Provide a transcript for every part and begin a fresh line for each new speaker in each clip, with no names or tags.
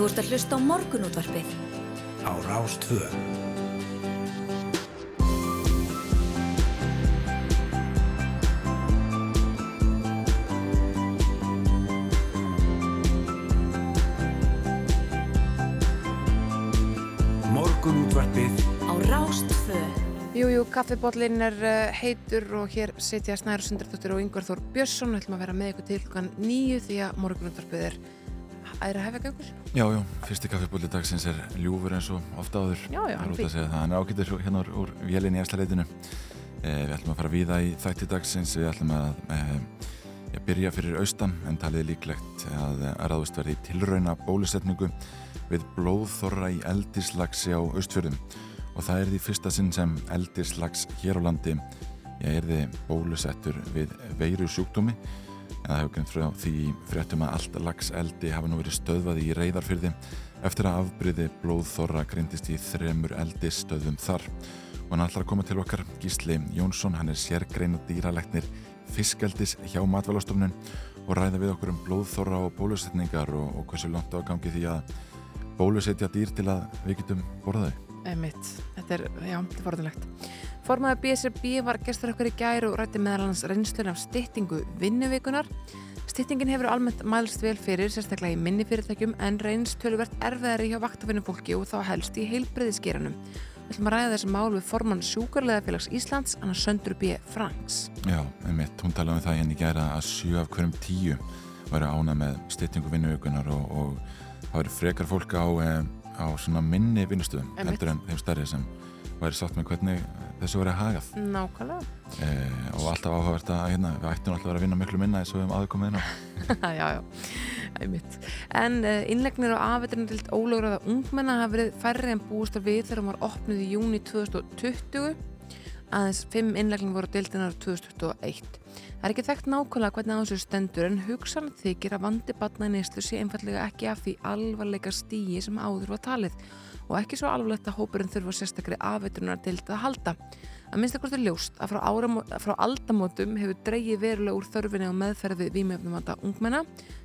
Þú ert að hlusta á morgunútvarpið.
Á Rástvö. Morgunútvarpið
Á Rástvö.
Jújú, kaffibóllin er uh, heitur og hér sitja Snæður Sundardóttir og Yngvar Þór Björnsson við ætlum að vera með ykkur til hlukan nýju því að morgunundarpið er æðra hefja gangur
Já, já, fyrsti kaffibóli dagsins er ljúfur eins og ofta áður.
Já, já,
Það
hann
segja það, er ágættur hérna úr, úr vélinni í efstaleitinu eh, Við ætlum að fara víða í þætti dagsins. Við ætlum að eh, ja, byrja fyrir austan en talið líklegt að, að ráðust verði tilrauna bólusetningu við blóðþorra í eldislagsi á austfjörðum. Og það er því fyrsta sinn sem eldislags hér á landi ég er því bólusettur við veiru sjúkdómi en það hefur greint frá því fréttum að allt lagseldi hafa nú verið stöðvað í reyðarfyrði eftir að afbryði blóðþorra greindist í þremur eldisstöðum þar. Og hann ætlar að koma til okkar Gísli Jónsson, hann er sérgreina dýralegnir fiskeldis hjá matvælastofnun og ræða við okkur um blóðþorra og bólusetningar og, og hversu langt á gangi því að bólusetja dýr til að við getum borðaði.
Þetta er, já, þetta er forðulegt Formaður BSRB var gestur okkur í gær og rætti meðal hans reynslun af styttingu vinnuvikunar Styttingin hefur almennt mælst vel fyrir, sérstaklega í minni fyrirtækjum en reynst töluvert erfiðari hjá vaktafinnufólki og þá helst í heilbriðiskeranum Við ætlum að ræða þessi mál við formann Sjúkarleðafélags Íslands, Anna Söndru B. Franks.
Já, einmitt, hún talaði um það henni gera að sjö af hverjum tíu væri ána með styttingu vinnuökunar og, og það væri frekar fólk á, eh, á minni vinnustöðum heldur en þeim stærri sem væri sátt með hvernig þessu væri hagað.
Nákvæmlega.
Eh, og alltaf áhugavert að hérna, við ættum alltaf að vera að vinna miklu minna eins og við höfum aður komið inn á.
Já, já, einmitt. En uh, innlegnir og afveitrinadild ólögraða ungmenna hafa verið færri en búist að við þegar hún var opnuð í júni 2020 aðeins fimm innlegnir voru dildinar 2021. Það er ekki þekkt nákvæmlega hvernig á þessu stendur en hugsan þykir að vandi batna í neyslu sé einfallega ekki af því alvarleika stíi sem áður var talið og ekki svo alvarlegt að hópurinn þurfa sérstakri afveitrunar dild að halda. Að minnst að hvort er ljóst að frá, áramó, frá aldamótum hefur dreigið verulega úr þörfinni á meðferði vímefnum vanda ungmenna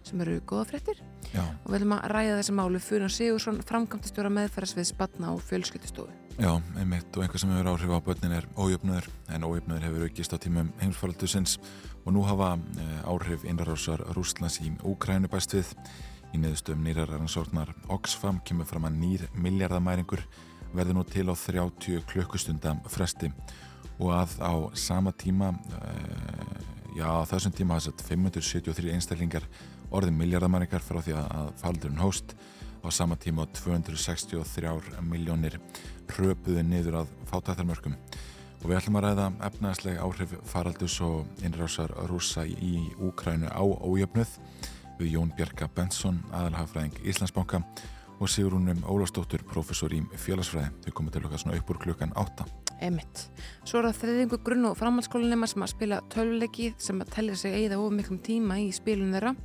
sem eru góða fréttir
Já,
og við viljum að ræða þessi málu fyrir Sigursson framkvæmtastjóra meðferðasvið spanna og fjölskyttustofu.
já, einmitt og einhver sem hefur áhrif á börnin er ójöfnöður en ójöfnöður hefur aukist á tímum heimsfaraldusins og nú hafa eh, áhrif innrárásar Rústlands í Úkrænu bæst við í neðustöfum nýraransórnar Oxfam kemur fram að nýr miljardamæringur verður nú til á 30 klukkustunda fresti. Og að á sama tíma uh, já þessum tíma þess að 573 einstaklingar orðin miljardamæringar frá því að, faldurinn hóst á sama tíma á 263 miljónir hröpuðu niður að fátættarmörkum og við ætlum að ræða efnaðsleg áhrif faraldus og innrásar rúsa í Úkrænu á ójöfnuð við Jón Bjarka Benson, aðalhafræðing Íslandsbanka og Sigrúnum Ólafsdóttur, professor í félagsfræði. Þau komið til okkar svona upp úr klukkan átta.
Emitt. Svo er það þriðingu grunn- og framhaldsskólinema sem að spila töluleiki sem að tellja sig eigða of miklum tíma í spilun þeirra.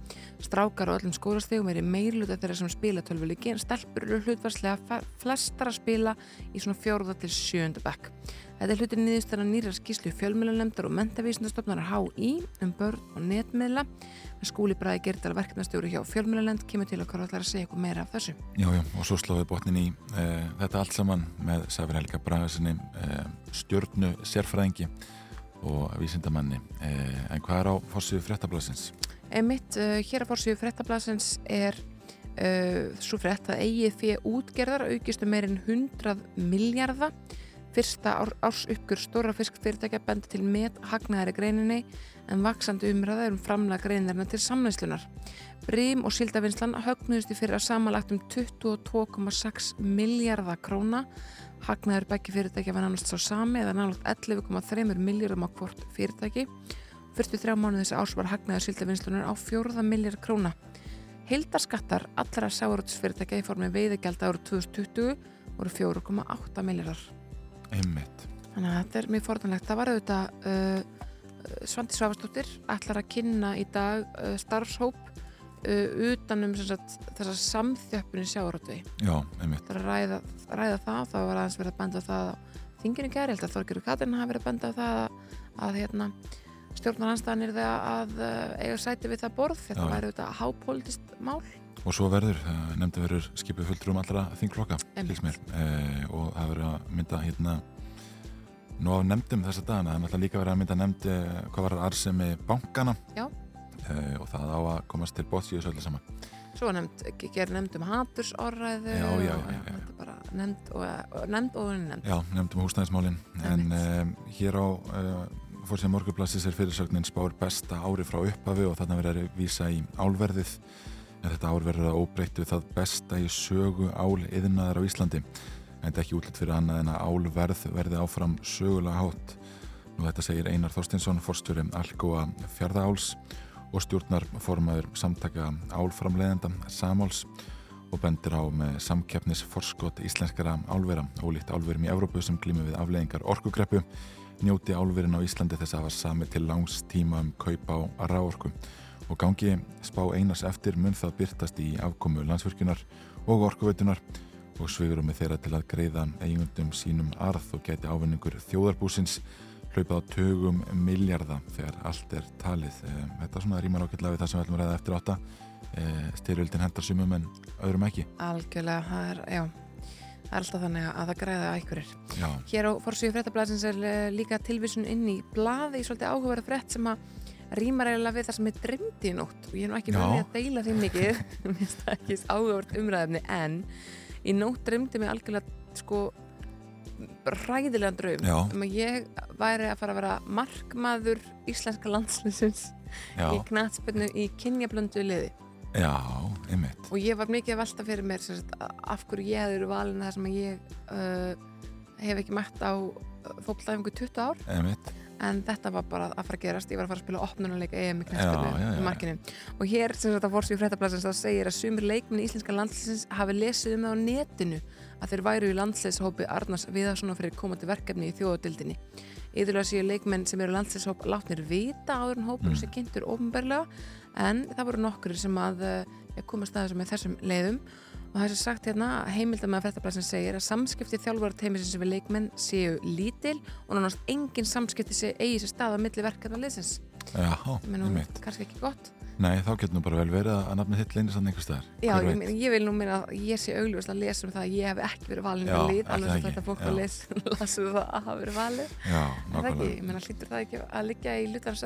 Strákar og öllum skólastegum er í meirluta þeirra sem spila töluleiki en stelpur eru hlutvarslega flestar að spila í svona fjórða til sjönda bekk. Þetta er hlutin niðurstæðan nýra skýslu fjölmjölunemndar og mentavísindastofnar HÍ um börn og netmiðla. Skúli Bræði Gerdal verkefnastjóri hjá fjölmjölunemnd kemur til okkar og ætlar að segja eitthvað meira af þessu.
Já, já, og svo slóðum við botnin í e, þetta allt saman með Sæfir Helga Bragasinni, e, stjórnu sérfræðingi og vísindamanni. E, en hvað er á fórsíðu fréttablasins?
Emitt, uh, hér að fórsíðu fréttablasins er svo frétt að fyrir útgerðar aukistu meirinn 100 miljardar fyrsta ár, árs uppgjör stóra fiskfyrirtækja bendi til met hagnaðari greininni en vaksandi umræða er um framlega greinarna til samnæslunar. Brím og síldavinslan högnuðust í fyrir að samanlagt um 22,6 miljardar króna hagnaður begge fyrirtækja var nánast sá sami eða nánast 11,3 miljardum á hvort fyrirtæki Fyrstu þrjá mánuð þessi árs var hagnaður síldavinslunar á fjórða miljard króna. Hildarskattar allra sáurútsfyrirtækja í formi veiðegjald árið 2020 voru 4,8 miljardar.
Einmitt.
Þannig að þetta er mjög forðanlegt. Það var auðvitað uh, Svandi Svavastóttir ætlar að kynna í dag uh, starfshóp uh, utanum sem sagt, þessa samþjöppun í sjáurútvegi.
Já, einmitt.
Það er að ræða, ræða það, það var aðeins verið að benda á það á þinginu gæri, held að Þorgjörður Katrin hafi verið að benda á það að, að hérna stjórnarhanstæðan er það að uh, eiga sæti við það borð þetta væri auðvitað hápolítist mál
Og svo verður, uh, nefndi verður skipið fulltrúum allra þingflokka, uh, og það verður að mynda hérna, nú á nefndum þessa dagana, það er náttúrulega líka verið að mynda nefnd uh, hvað var arsemi bankana
Já.
uh, og það á að komast til bóts í þessu öllu saman.
svo nefnd, ger nefnd um hatursorræðu
Já, já, já,
og
já,
bara nefnd og, og nefnd og nefnd.
Já, nefndum húsnæðismálin, en um, hér á uh, fórsíðan morgunblassis er fyrirsögnin spár besta ári frá upphafi og þarna verður að vísa í álverðið en þetta ár verður að óbreyttu það besta í sögu ál yðnaðar á Íslandi en er ekki útlitt fyrir annað en að álverð verði áfram sögulega hátt. Nú þetta segir Einar Þorstinsson, forstjóri Algoa fjárðaáls og stjórnar formaður samtaka álframleiðenda Samáls og bendir á með samkeppnis forskot íslenskara álvera. Ólíkt álverum í Evrópu sem glýmur við afleiðingar orkugreppu njóti álverin á Íslandi þess að hafa sami til langs tíma um kaupa á ráorku og gangi spá einars eftir mun það byrtast í afkomu landsvirkjunar og orkuveitunar og svigurum með þeirra til að greiða eigundum sínum arð og geti ávinningur þjóðarbúsins hlaupað á tögum miljarda þegar allt er talið. Eh, Þetta svona rýmar ákveðlega við það sem við ætlum að ræða eftir átta. Styrjöldin hendar sumum en öðrum ekki.
algjörlega, það er, já það er alltaf þannig að það einhverjir
Já,
Hér á Forsvíu fréttablasins er eh, líka tilvísun inn í blaði í svolítið áhugaverða frétt sem að rýmar eiginlega við það sem er dreymdi í nótt og ég er nú ekki með að deila því mikið mér finnst það ekki áhugavert umræðefni en í nótt dreymdi mig algjörlega sko ræðilegan draum
Já.
um að ég væri að fara að vera markmaður íslenska landsliðsins
já,
í knatspennu í kynjablöndu liði
já, einmitt.
og ég var mikið að velta fyrir mér sagt, af hverju ég verið valin þar sem ég uh, hef ekki mætt á fólklæfingu 20 ár
einmitt.
En þetta var bara að fara að gerast. Ég var að fara að spila opnunarleika EM í í markinu. Og hér sem þetta fórsvíu fréttablasins þá segir að sumir leikminni íslenska landsliðsins hafi lesið um það á netinu að þeir væru í landsliðshópi Arnars Viðarssonar fyrir komandi verkefni í þjóðadildinni Íðurlega séu leikmenn sem eru landsliðshóp látnir vita áður en hópur
Mm.
sem kynntur ofnbærlega en það voru nokkur sem að uh, komast að þessum með þessum leiðum og það er sem sagt hérna heimildar með fréttablasin segir að samskipti þjálfara teimisins við leikmenn séu lítil og nánast engin samskipti sé eigi sér stað á milli verkefna liðsins
Já, einmitt.
kannski ekki gott
Nei, þá getur nú bara vel verið að nafnið þitt leynir sann einhver staðar.
Já, ég, ég vil nú meina að ég sé augljóslega að lesa um það að ég hef ekki verið valin lið,
ætli
alveg sem þetta fólk
Já.
að lesa lasu það að hafa verið valið
Já, nákvæmlega.
ég meina hlýtur það ekki að liggja í lutans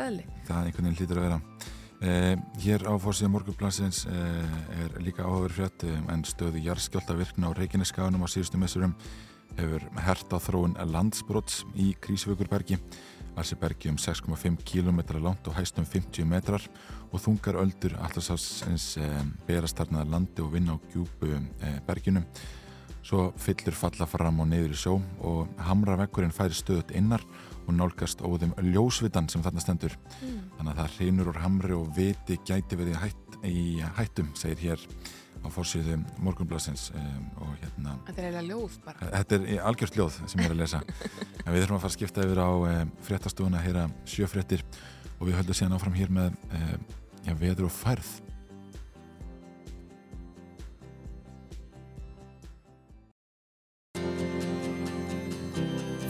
Eh, hér á fórsíða morgunblansins eh, er líka áhugur frétt eh, en stöðu jarðskjálta virkna á Reykjaneskaganum á síðustu messurum hefur hert á þróun landsbrots í Krísvökurbergi. Alls er bergi um 6,5 km langt og hæst um 50 metrar og þungar öldur allarsásins eh, berast þarna að landi og vinna á djúpu eh, berginum. Svo fyllur falla fram og niður í sjó og hamravekkurinn færi stöðut innar og nálgast óðum ljósvitan sem þarna stendur.
mm.
Þannig að það hreinur úr hamri og viti gæti verið í, hætt, í hættum, segir hér á fórsíðu morgunblassins um, og hérna,
Þetta er eiginlega ljóð bara
þetta er í algjört ljóð sem ég er að lesa. en við þurfum að fara að skipta yfir á um, fréttastofuna að heyra sjöfréttir og við höldum síðan áfram hér með um, já, veður og færð.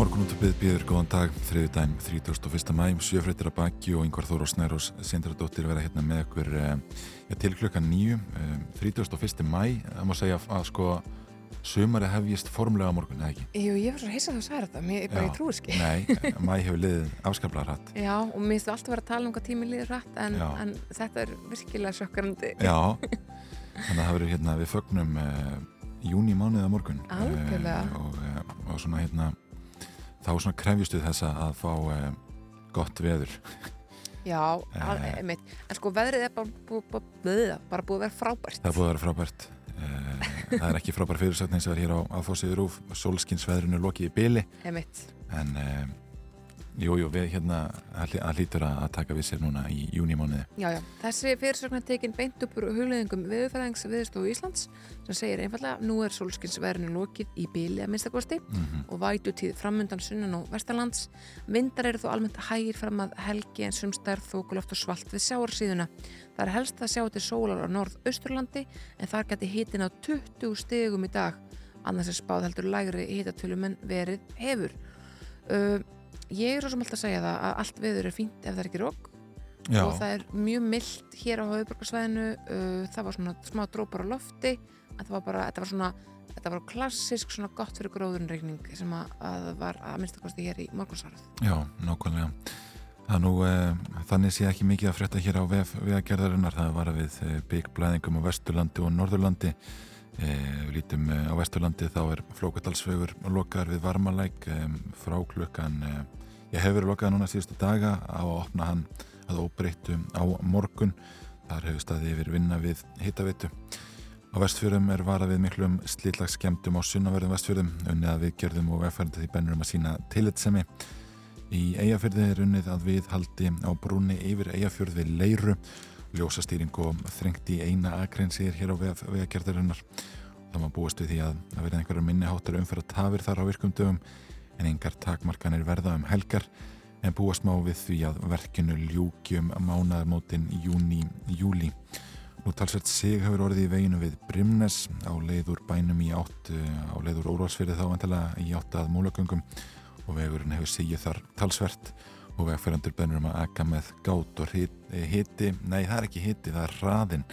Morgunúttabið býður góðan dag, þriði dæm, 31. mæ, sjöfréttir að baki og yngvar Þór og Snærós Sindradóttir vera hérna með okkur um, ja, til klukkan nýju, um, 31. mæ, það má segja að sko sumari hefjist formlega á morgun, eða ekki?
Jú, ég var svo heissað þú sagði þetta, mér, ég bara
Já.
ég trúi ekki
Nei, mæ hefur liðið afskaplega hrætt.
Já, og mér finnst þú alltaf vera að tala um hvað tími líður hratt en, en þetta er virkilega sjokkarandi
Já, þannig að það verður hérna við fögnum uh, júni mánuð á morgun. eh,
Algjörlega.
og, uh, og svona hérna, þá svona krefjustu þess að fá uh, gott veður.
Já,
Eh.
einmitt En sko, veðrið er bara, bú, bú, bú, bara búið að vera frábært
Það er búið að vera frábært. Uh, það er ekki frábær fyrirsætning sem er hér á aðfóðsíður úf. Solskinsveðrinu lokið í byli
Einmitt,
en uh, Jú, jú, við hérna að hlýtur að taka við sér núna í júnimániði.
Já, já, þessi fyrirsögnar tekin beint upp úr hugleðingum viðfæðings viðstofu Íslands sem segir einfallega nú er solskinsverðinu lokið í bíli að minnstakosti mm -hmm. og vætutíð framundan sunnan og vestalands. Vindar eru þó almennt hægir fram að helgi en sumstær þókuloft og svalt við sjáarsíðuna. Það er helst að sjá til sólar á norð-austurlandi en þar geti hitin á 20 stegum í dag annars er spáð heldur lægri hitatölum en verið hefur. Uh, ég er svo sem alltaf að segja það að allt veður er fínt ef það er ekki rók og það er mjög myllt hér á höfuborgarsvæðinu uh, það var svona smá drópar á lofti þetta var bara, þetta var svona þetta var klassisk svona gott fyrir gróðunreikning sem að, að var að minnstakosti hér í morgunsvarð.
Já, nákvæmlega. Það nú, eh, þannig sé ekki mikið að frétta hér á vegagerðarinnar. Það var við eh, byggblæðingum á Vesturlandi og Norðurlandi. Eh, við lítum eh, á Vesturlandi þá er flókadalsvegur lokar við varmalæk eh, frá klukkan eh, Ég hef verið lokað núna síðustu daga á að opna hann að óbreyttu á morgun. Þar hefur staði yfir vinna við hittavitu. Á vestfjörðum er varað við miklum slítlags skemmtum á sunnaverðum vestfjörðum unnið að viðgjörðum og vegfærandi því bennur um að sína tilitsemi. Í eigafjörði er unnið að við haldi á brúni yfir eigafjörð við leiru, ljósastýring og þrengt í eina akreinsir hér á vegagerðarinnar. Það má búast við því að það verði einhverjar minniháttar umferð að tafir þar á virkumdöfum en engar takmarkanir verða um helgar en búast má við því að verkinu ljúkjum mánaðarmótin júni-júli. Nú talsveit sig hefur orðið í veginu við Brimnes á leiður bænum í átt á leiður Órósfyrði þá antala í átt að múlagöngum og vegurinn hefur sigið þar talsvert og vegfærandur bennur um að eka með gát og hiti, nei það er ekki hiti, það er hraðin.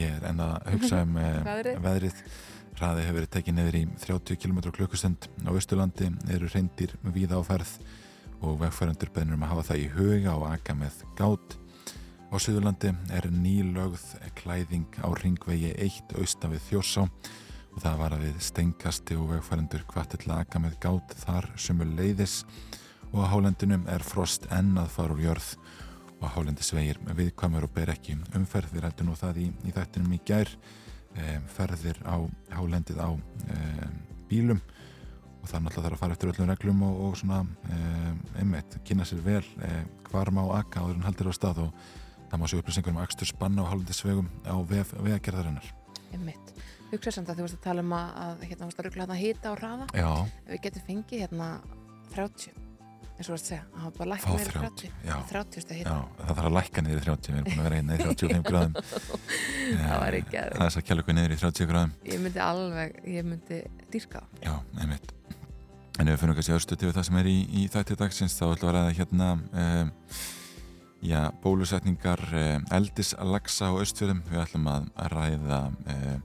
Ég er enna að hugsa um eh, veðrið Hraði hefur verið tekið neyður í 30 km klukkustund á Östurlandi eru reyndir víða á ferð og vegfærandur bennur um að hafa það í huga og aka með gát. Á Suðurlandi er nýlögð klæðing á ringvegi 1 austan við Þjórsá og það var að við stengasti og vegfærandur að aka með gát þar sömu leiðis og á hálendinum er frost enn að fara úr jörð og á hálendisvegir viðkvæmur og ber ekki umferð. Við rættum nú það í, í þættinum í gær ferðir á hálendið á um, bílum og það er náttúrulega þarf að fara eftir öllum reglum og, og svona einmitt, kynna sér vel hvar má akka áður en haldir á stað og það má sér upplýsingur um ekstur spanna á hálendisvegum á vegagerðarinnar.
Einmitt, hugsa samt að þú veist að tala um að, að hérna varst að ruggla hérna hýta á hraða.
Já.
við getum fengið hérna 30 eins og þú veist að segja, það var bara lækka meira 30, 30 steg
hitta. Já, það þarf að lækka niður í 30, við erum búin að vera hérna í 35 gráðum.
það var ekki að...
Það er svo kjálfur niður í 30 gráðum.
Ég myndi alveg, ég myndi dýrka.
Já, einmitt. En ef við fyrir kannski öðrustu til það sem er í, í þætti dagsins, þá ætlum við að ræða hérna, um, já, bólusetningar um, eldis að lagsa á östfjörðum. Við ætlum að ræða um,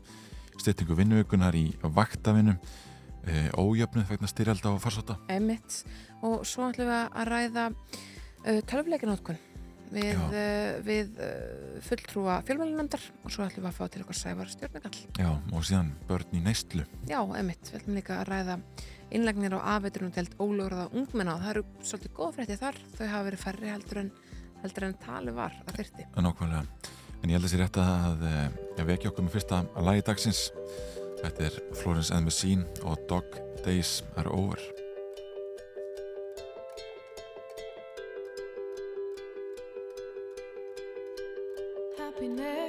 styttingu vinnuökunar í vaktavinnum e, ójöfnu vegna styrjalda og farsóta
Emitt og svo ætlum við að ræða uh, tölvleikinótkun við, uh, við uh, fulltrúa fjölmjölinandar og svo ætlum við að fá til okkar sævar stjórnagall
Já, og síðan börn í neistlu
Já, emitt, við ætlum líka að ræða innlegnir á afveiturinn til ólögraða ungmenna. Og það eru svolítið góð frétti þar. Þau hafa verið færri heldur en heldur en tali var að þyrti
Nákvæmlega, en ég held að þessi rétt að, að vekja okkur með fyrsta lagi dagsins Þetta er Florence and Machine og Dog Days Are Over.
Happiness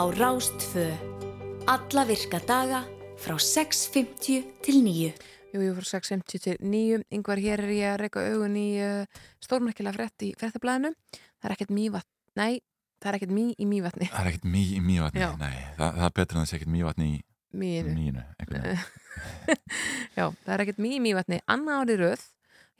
á Rástfö. Alla virka daga frá 6.50 til 9.
Jú, jú, frá 6.50 til 9. Yngvar, hér er ég að reyka augun í uh, stórmerkilega frett í frettablaðinu. Það er ekkert mývatn, nei, það er ekkert mý í mývatni.
Það er ekkert mý í mývatni, nei, það, það er betur en það sé ekkert mývatni í
Mýinu.
mýinu.
Já, það er ekkert mý í mývatni. Anna ári röð,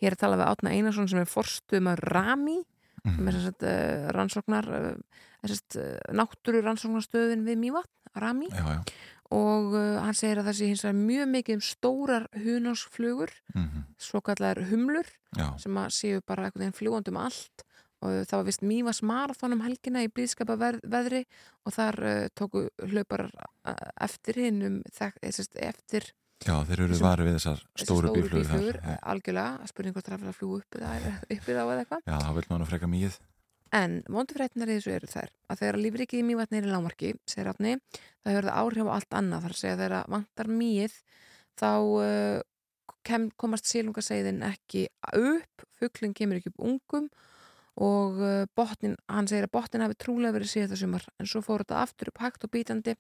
hér er að tala við Átna Einarsson sem er forstumar Rami,
Mhm.
er sem sagt, uh, rannsóknar, uh, sest, uh, náttúru rannsóknarstöðin við mývatn, Rami.
Já, já.
Og uh, hann segir að það sé hins vegar mjög mikið um stórar hunásflugur,
Mm
svo kallar humlur,
já.
sem að séu bara einhvern veginn fljúandi um allt og það var vist Mývas marathon um helgina í blíðskapa veðri og þar uh, tóku hlaupar eftir hinn um eftir
Já, þeir eru varið við þessar stóru bíflugur þar.
bíflugur, algjörlega, spurning hvort það er að fljúa upp eða upp í þá eða eitthvað.
Já, þá vil maður nú freka mýið.
en vondufrætnar í þessu eru þær. Að þegar lífrikið í Mývatni er í lámarki segir átni, það það áhrif á allt annað. Þar að segja þegar vantar mýið þá uh, kem, komast sílungaseiðin ekki upp fugglinn kemur ekki upp ungum og uh, botnin, hann segir að botnin hafi trúlega verið síðan sumar. En svo fór þetta aftur upp hægt og bítandi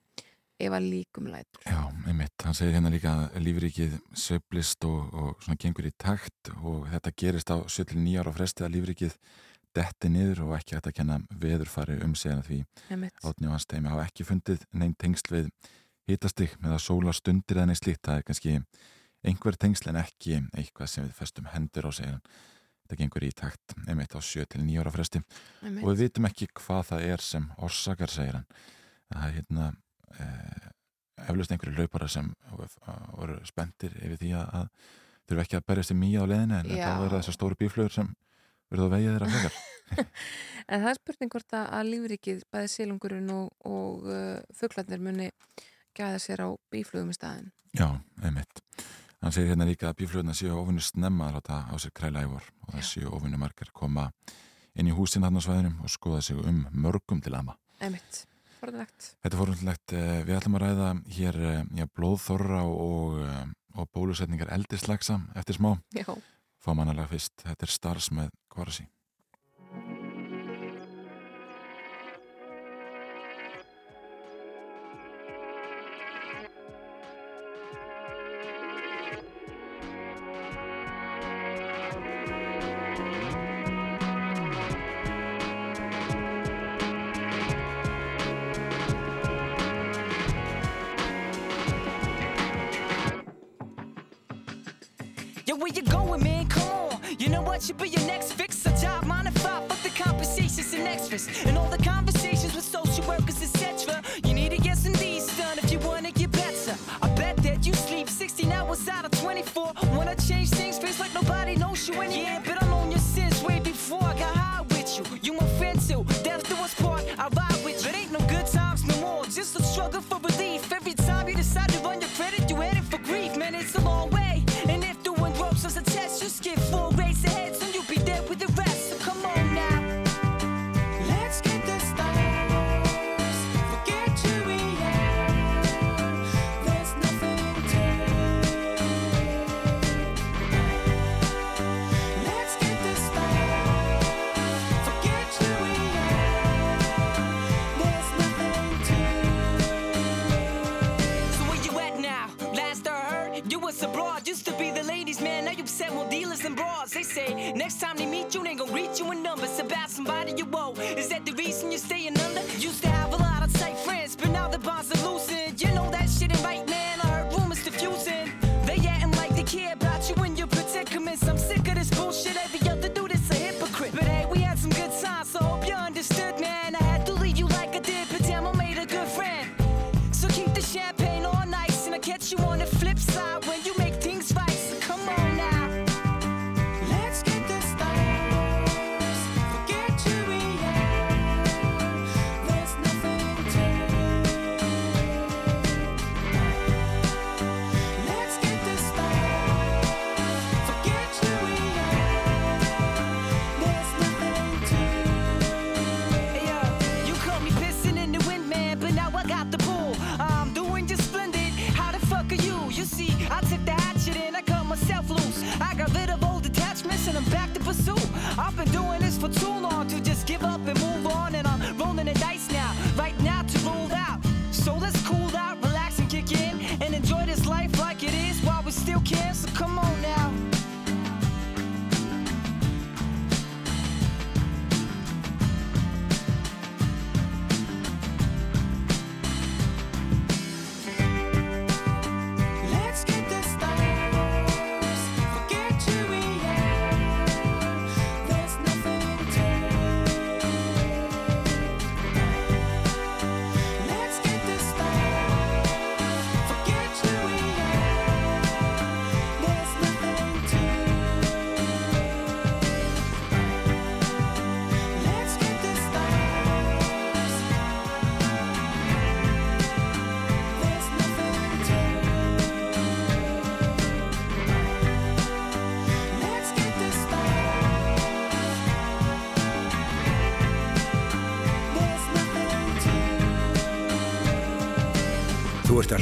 ef að líkum lætur
Já, einmitt. Hann segir hérna líka að lífrikið sveiflist og, og svona gengur í takt og þetta gerist á 7-9 ára fresti að lífrikið detti niður og ekki hægt að kenna veðurfari um segna því átni og hans teimi hafa ekki fundið neinn tengsl við hitastig með að sóla stundir eða neitt slíkt. Það er kannski einhver tengsl en ekki eitthvað sem við festum hendur á segjan. Þetta gengur í takt einmitt á 7-9 ára fresti
Einmitt.
og við vitum ekki hvað það er sem orsakar, segir hann. Það er hérna eh, eflaust einhverju laupara sem voru spenntir yfir því að, þurfa ekki að berjast í mýja á leðinu en þá verða þessar stóru bíflugur sem verða að vegja þeirra frekar.
En það er spurning hvort að, lífrikið, bæði sílungurinn og, og uh, fugglarnir muni gæða sér á bíflugum í staðin.
Já, einmitt. Hann segir hérna líka að bíflugurna séu ofunni snemma að láta á sér kræla í vor og það séu ofunni margar koma inn í húsin hann á svæðinum og skoða sig um mörgum til ama.
Einmitt, forðanlegt.
Þetta er forundlegt. Við ætlum að ræða hér eh, já, blóðþorra og, eh, og bólusetningar eldislagsa eftir smá.
Já.
Fá mannalega fyrst. Þetta er Stars með Kvarasi.
you when
yeah.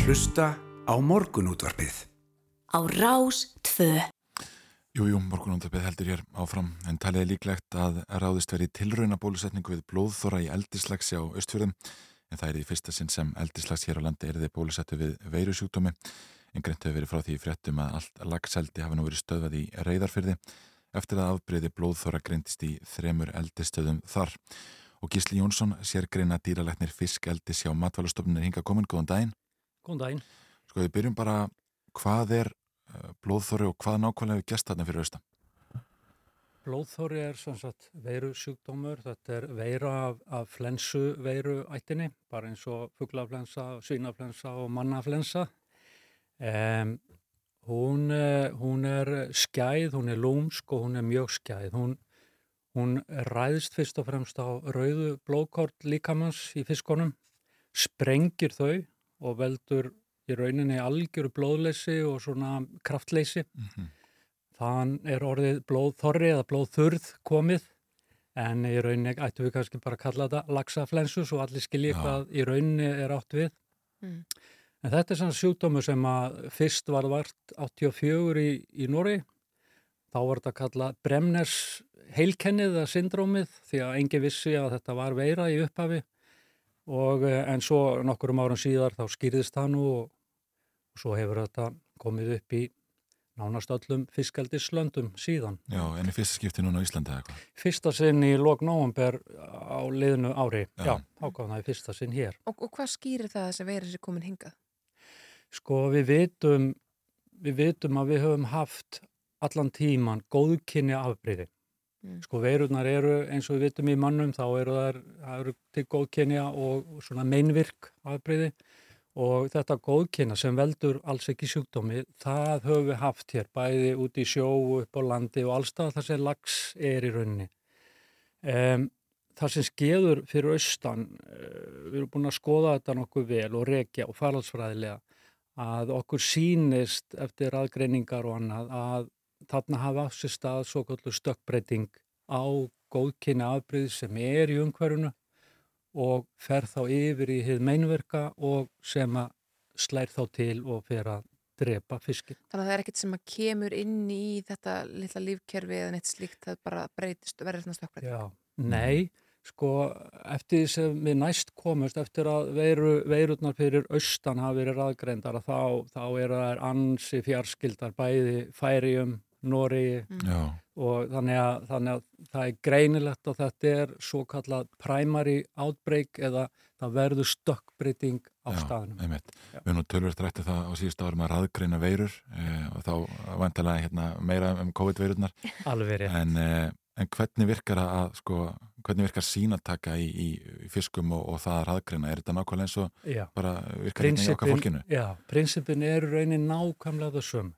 Hlusta á morgunútvarpið.
Á Rás 2.
Jújú, jú, morgunundabið heldur hér áfram en talið er líklegt að ráðist veri tilrauna bólusetningu við blóðþóra í eldislags á Östfjörðum en það er í fyrsta sinn sem eldislags hér á landi er þið bólusettu við veirusjúkdómi en greint hefur verið frá því fréttum að allt lagseldi hafi nú verið stöðvað í reyðarfyrði eftir að afbreyði blóðþóra greintist í þremur eldistöðum þar og Gísli Jónsson sér greina dýralæknir fiskeldis hjá matvælustofnunir hinga komin, góðan daginn
Góðan daginn.
Sko við byrjum bara, hvað er uh, blóðþóri og hvað nákvæmlega við gest þarna fyrir austan?
Blóðþóri er svona sagt veiru sjúkdómur, þetta er veira af, af flensu veiru ættinni, bara eins og fugglaflensa, svínaflensa og mannaflensa. Um, hún, eh, hún er skæð, hún er lúmsk og hún er mjög skæð. Hún, hún ræðist fyrst og fremst á rauðu blóðkort líkamanns í fiskonum, sprengir þau og veldur í rauninni algjöru blóðleysi og svona kraftleysi.
Mm -hmm.
Þann er orðið blóðþorri eða blóðþurð komið en í rauninni ættum við kannski bara að kalla þetta laxaflensu svo allir skilji
Já.
hvað í rauninni er átt við.
Mm.
En þetta er svona sjúkdómu sem að fyrst var vart 84 í, í Nóri. Þá var þetta að kalla Bremners heilkennið eða syndrómið því að engi vissi að þetta var veira í upphafi og eh, en svo nokkurum árum síðar þá skýrðist það nú og, og svo hefur þetta komið upp í nánast öllum fiskaldislöndum síðan.
Já, en í fyrsta skipti núna á Íslandi eða eitthvað?
Fyrsta sinn í lok nóvember á liðnu ári,
Já.
já, í fyrsta sinn hér.
Og, og hvað skýrir það að þessi veira sér komin hingað?
Sko við vitum, við vitum að við höfum haft allan tíman góðkynni afbreyði.
Mm.
Sko veirurnar eru eins og við vitum í mannum þá eru þær, það eru til góðkynja og svona meinvirk afbreyði og þetta góðkynna sem veldur alls ekki sjúkdómi, það höfum við haft hér bæði út í sjó upp á landi og allstað þar sem lags er í rauninni. Um, það sem skeður fyrir austan, uh, við erum búin að skoða þetta nokkuð vel og rekja og faraldsfræðilega að okkur sýnist eftir aðgreiningar og annað að þarna hafa á sér stað svo kallu stökkbreyting á góðkynni afbreyð sem er í umhverfunu og fer þá yfir í hið meinverka og sem að slær þá til og fer að drepa fiskin.
Þannig að það er ekkert sem að kemur inn í þetta litla lífkerfi eða neitt slíkt, það bara breytist og verður svona stökkbreyting.
Já, nei, sko eftir því sem við næst komust, eftir að veiru, veirurnar fyrir austan hafa verið raðgreindar þá, þá eru þær ansi fjarskildar bæði færium, Nóri
Já,
og þannig að, þannig að það er greinilegt að þetta er svo kallað primary outbreak eða það verður stökkbreyting á
já,
staðnum.
einmitt.
Já.
Við erum nú tölvert rætti það á síðust árum að raðgreina veirur e, og þá vantilega hérna, meira um COVID-veirurnar
Alveg rétt.
en, e, en hvernig virkar að sko, hvernig virkar sínataka í, í, í fiskum og, og það að raðgreina? Er þetta nákvæmlega eins og
Já.
bara virkar hérna í okkar fólkinu?
já, prinsipin eru raunin nákvæmlega það söm.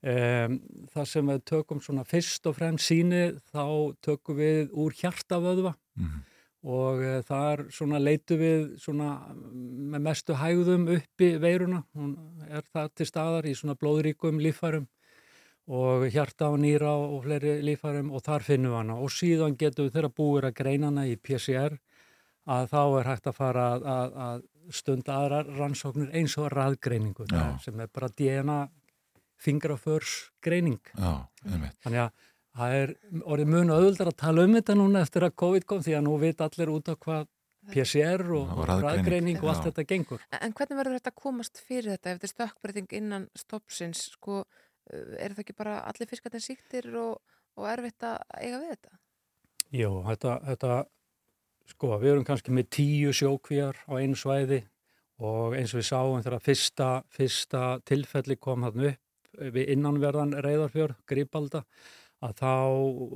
Um, það sem við tökum svona fyrst og fremst síni þá tökum við úr hjartavöðva.
Mm.
og uh, þar svona leitu við svona með mestu hægðum uppi veiruna, hún er það til staðar í svona blóðríkum lífærum og hjarta og nýra og fleiri lífærum og þar finnum við hana. Og síðan getum við þeirra búir að greina hana í PCR að þá er hægt að fara að, að, að stunda aðrar rannsóknir eins og raðgreiningu sem er bara DNA fingraförs greining.
Já, einmitt.
Þannig að það er orðið mun auðvöldar að tala um þetta núna eftir að COVID kom því að nú veit allir út á hvað PCR og,
Og
og
raðgreining.
raðgreining og allt
Já.
þetta gengur.
En hvernig verður þetta að komast fyrir þetta ef þetta er stökkbreyting innan stoppsins? Sko, uh, er það ekki bara allir fiskarnir síktir og, og erfitt að eiga við þetta?
Jú, þetta, þetta, sko, við erum kannski með tíu sjókvíjar á einu svæði og eins og við sáum þegar fyrsta, fyrsta tilfelli kom hann upp við innanverðan reyðarfjörð, Gríbalda, að þá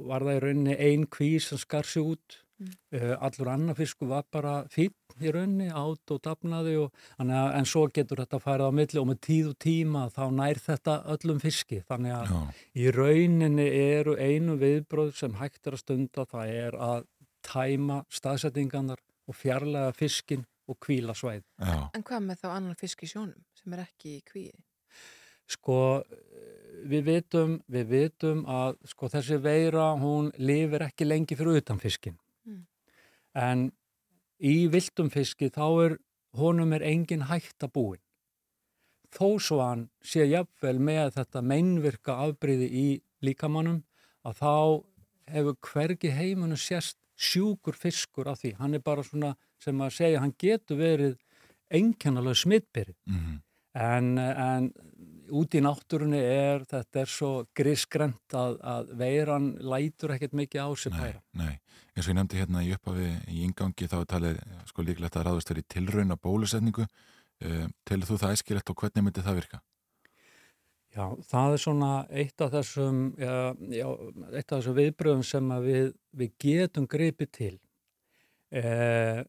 var það í rauninni ein kví sem skar sig út.
Mm.
Uh, allur annar fisku var bara fín í rauninni, átt og dafnaði og, að, en svo getur þetta færið á milli og með tíð og tíma þá nær þetta öllum fiski. Þannig að
Já,
Í rauninni eru einu viðbröð sem hægt er að stunda það er að tæma staðsettingarnar og fjarlæga fiskin og kvíla svæð.
já,
En hvað með þá annan fisk í sjónum sem er ekki í kvíi?
Sko, við vitum, við vitum að sko, þessi veira, hún lifir ekki lengi fyrir utan fiskin.
Mm.
En í viltum fiski þá er, honum er engin hægt að búin. þó svo hann sé jafnvel með þetta meinvirka afbreyði í líkamannum að þá hefur hvergi heimunum sérst sjúkur fiskur af því. Hann er bara svona sem að segja, hann getur verið einkennalega smittbyrri.
Mm
En, en út í náttúrunni er, þetta er svo grisgrent að, að veiran lætur ekkert mikið á sig
Nei,
pæra.
nei, eins og ég nefndi hérna í upphafi í ingangi þá talið sko líklegt að ráðast verið tilraun á bólusetningu uh, telur þú það æskilegt og hvernig myndi það virka?
Já, það er svona eitt af þessum, já, já, eitt af þessum viðbröðum sem við, við getum gripið til. Eh,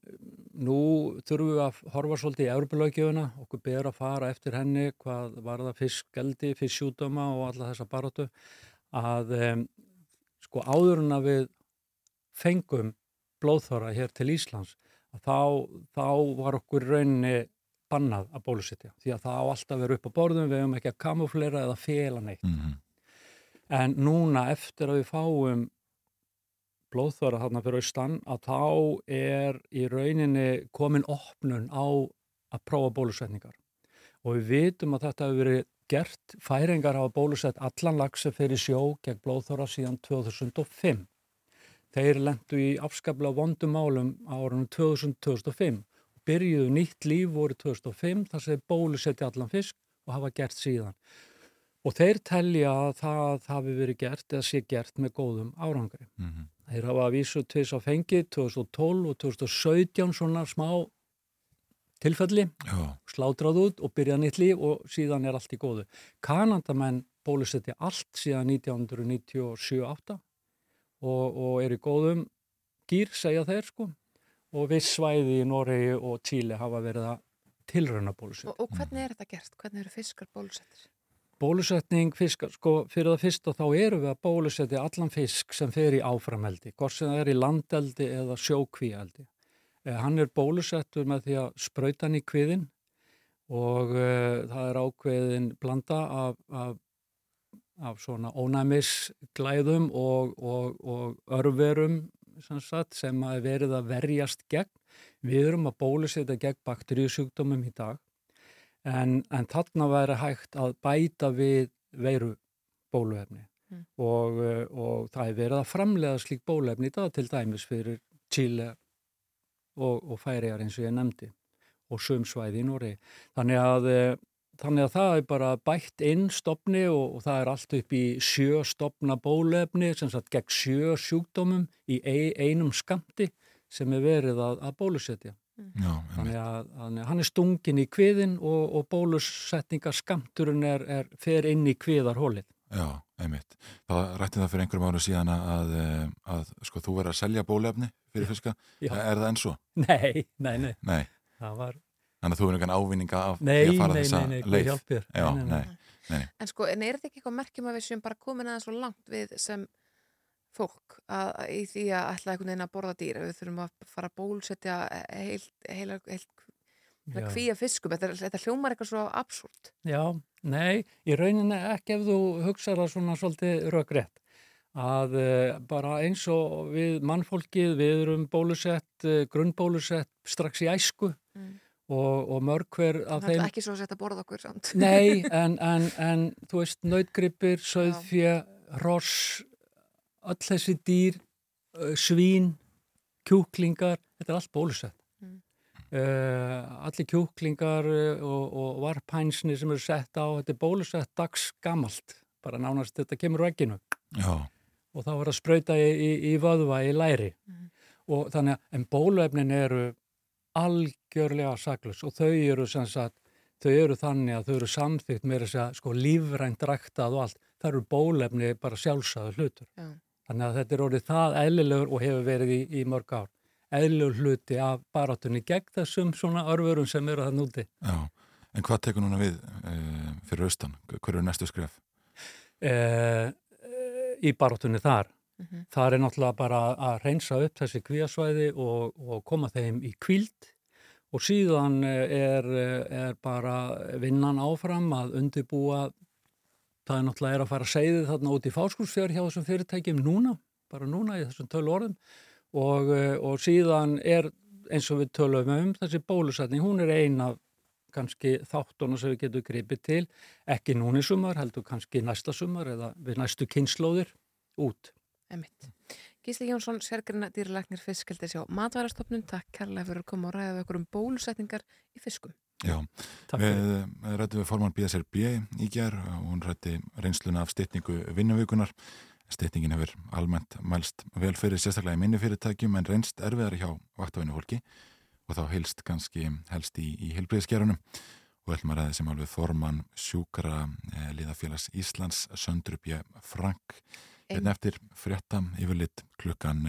nú þurfum við að horfa svolítið í Európa-lögjöfuna, okkur ber að fara eftir henni hvað var það fiskgeldi, fisksjúdöma og alla þessa baróttu að eh, sko áður en að við fengum blóðþóra hér til Íslands þá, þá var okkur rauninni bannað að bólusetja. Því að það á alltaf verið upp á borðum, við hefum ekki að kamuflera eða fela neitt.
Mm
En núna eftir að við fáum blóðþóra þarna fyrir austan að þá er í rauninni komin opnun á að prófa bólusetningar. Og við vitum að þetta hefur verið gert, færingar hafa bólusett allan lagsi fyrir sjó gegn blóðþóra síðan 2005. Þeir lendu í afskaplega vondum málum á árunum 2000-2005 og byrjuðu nýtt líf voru 2005 þar sem bólusetti allan fisk og hafa gert síðan. Og þeir telja að það hafi verið gert eða sé gert með góðum árangri.
-hmm.
Þeir hafa að vísu tvis á fengi 2012 og 2017 svona smá tilfelli,
Já,
slátrað út og byrjað nýtt líf og síðan er allt í góðu. Kanandamenn bólusetti allt síðan 1997-8 og, og er í góðum gýr, segja þeir sko, og viss svæði í Noregi og Tíli hafa verið að tilrauna bólusetti.
Og, og hvernig er þetta gert? Hvernig eru fiskar bólusettir?
Bólusetning fiskar, sko, fyrir það fyrsta þá eru við að bólusetja allan fisk sem fer í áframeldi, hvort sem það er í landeldi eða sjókvíaldi. Eh, hann er bólusettur með því að sprauta hann í kviðin og eh, það er ákveðin blanda af, af, af svona ónæmisglæðum og, og, og örverum sem, að er verið að verjast gegn. Við erum að bólusetja gegn bakteríusjúkdómum í dag en, en þarna væri hægt að bæta við veiru bóluefni
Mm.
og, uh, og það er verið að framlega slík bóluefni í dag til dæmis fyrir Chile og, og færiðar eins og ég nefndi og sumsvæði í Nóri. Þannig að, uh, þannig að það er bara bætt inn stopni og, og það er allt upp í sjö stopna bóluefni sem sagt gegn sjö sjúkdómum í ein, einum skamti sem er verið að, að bólusetja.
Já,
Þannig
einmitt.
að, að hann er stungin í kviðin og, og bólusetningaskamturinn er, er fer inn í kviðarhólið.
Já, einmitt. Það rætti það fyrir einhverjum árum síðan að, að, að sko, þú verður að selja bólefni fyrir fiska.
Já.
Er það eins og?
Nei, nei, nei,
Nei.
það var,
Þannig að þú verður einhvern ávinninga af
nei,
því að fara
nei,
þessa
nei, nei,
leið.
hjálpir.
Já, nei.
En sko, en er þetta ekki eitthvað merkjum að við séum bara komin aðeins svo langt við sem fólk að, að í því að ætla einhvern veginn að borða dýr við þurfum að fara að bólsetja heilt, heila, kvíja fiskum þetta, þetta hljómar eitthvað svo absúrt.
Já, nei, í rauninni ekki ef þú hugsaður það svona svolítið rökrétt að uh, bara eins og við mannfólkið, við erum bólusett, uh, grunnbólusett strax í æsku
Mm.
og, og mörg hver af
það er
þeim
ekki svo setja að borða okkur samt.
Nei, en, en, en þú veist, nautgripir, söðfjö, ross, öll þessi dýr, svín, kjúklingar, þetta er allt bólusett.
Mm.
Uh, allir kjúklingar og, og varphænsni sem eru sett á, þetta er bólusett dags gamalt, bara nánast þetta kemur
Já,
og þá er að sprauta í, í, í vöðva í læri
Mhm.
og þannig að en bóluefnin eru algjörlega saklus og þau eru sem sagt þau eru þannig að þau eru samþygt með þess að sko lífrænt ræktað og allt það eru bólefni bara sjálfsagður hlutur
Já.
Þannig að þetta er orðið það eðlilegur og hefur verið í, í mörg ár eðlilegur hluti af barátunni gegn þessum svona örfurum sem eru það núti
já. En hvað tekur núna við uh, fyrir austan? Hver eru næstu skref?
e, í barátunni þar
Mhm.
þar er náttúrulega bara að reynsa upp þessi kvíasvæði og, og koma þeim í kvíld og síðan er, er bara vinnan áfram að undirbúa það er náttúrulega er að fara að segja þarna út í fáskúsfjör hjá þessum fyrirtækjum núna, bara núna í þessum tölu orðum og, eh, og síðan er eins og við tölum um þessi bólusetning, hún er ein af kannski þáttunum sem við getum gripið til, ekki núni sumar, heldur kannski næsta sumar eða við næstu kynnslóðir út.
Emitt. Gísli Jónsson, sérgrina dýrleiknir fiskildis hjá Matværastofnun, takk kærlega fyrir að koma og ræða við okkur um bólusetningar í fiskum.
Já, við eh, rættum við formann BSRB í ger og hún rætti reynsluna af stytningu vinnuvíkunar. Stytningin hefur almennt mælst vel fyrir sérstaklega í minni fyrirtækjum en reynst erfiðar hjá vaktavinnufólki og þá helst kannski helst í, í helbriðskerunum og ætlum að ræða sem alveg formann sjúkara eh, liðafélags Íslands Söndrupje Frank. Hérna eftir frétta yfirlit klukkan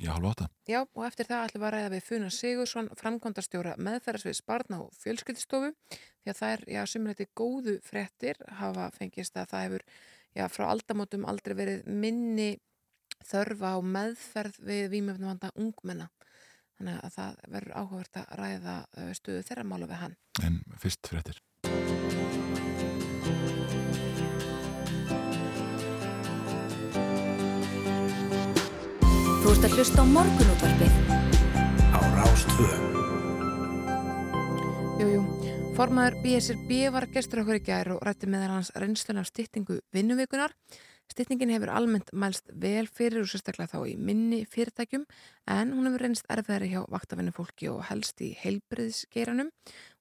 í halv átta.
Já, og eftir það ætlum við að ræða við Funa Sigursson, framkvæmdastjóra meðferðarsvið Sparna og fjölskyldistofu, því að það er, já, sumleiti góðu fréttir hafa fengist að það hefur, já, frá aldamótum aldrei verið minni þörfa á meðferð við výmjöfnumvanda ungmenna. Þannig að það verður áhugavert að ræða uh, stöðu þeirra mála við hann.
En fyrst fréttir.
Þú ert að hlusta á morgunútvarpið
á Rástvö.
Jú, jú. Formaður BSRB var gestur okkur í gær og rætti meðal hans reynslun af styttingu vinnuvikunar. Styttingin hefur almennt mælst vel fyrir og sérstaklega þá í minni fyrirtækjum en hún hefur reynst erfiðari hjá vaktavinnu fólki og helst í heilbriðsgeiranum.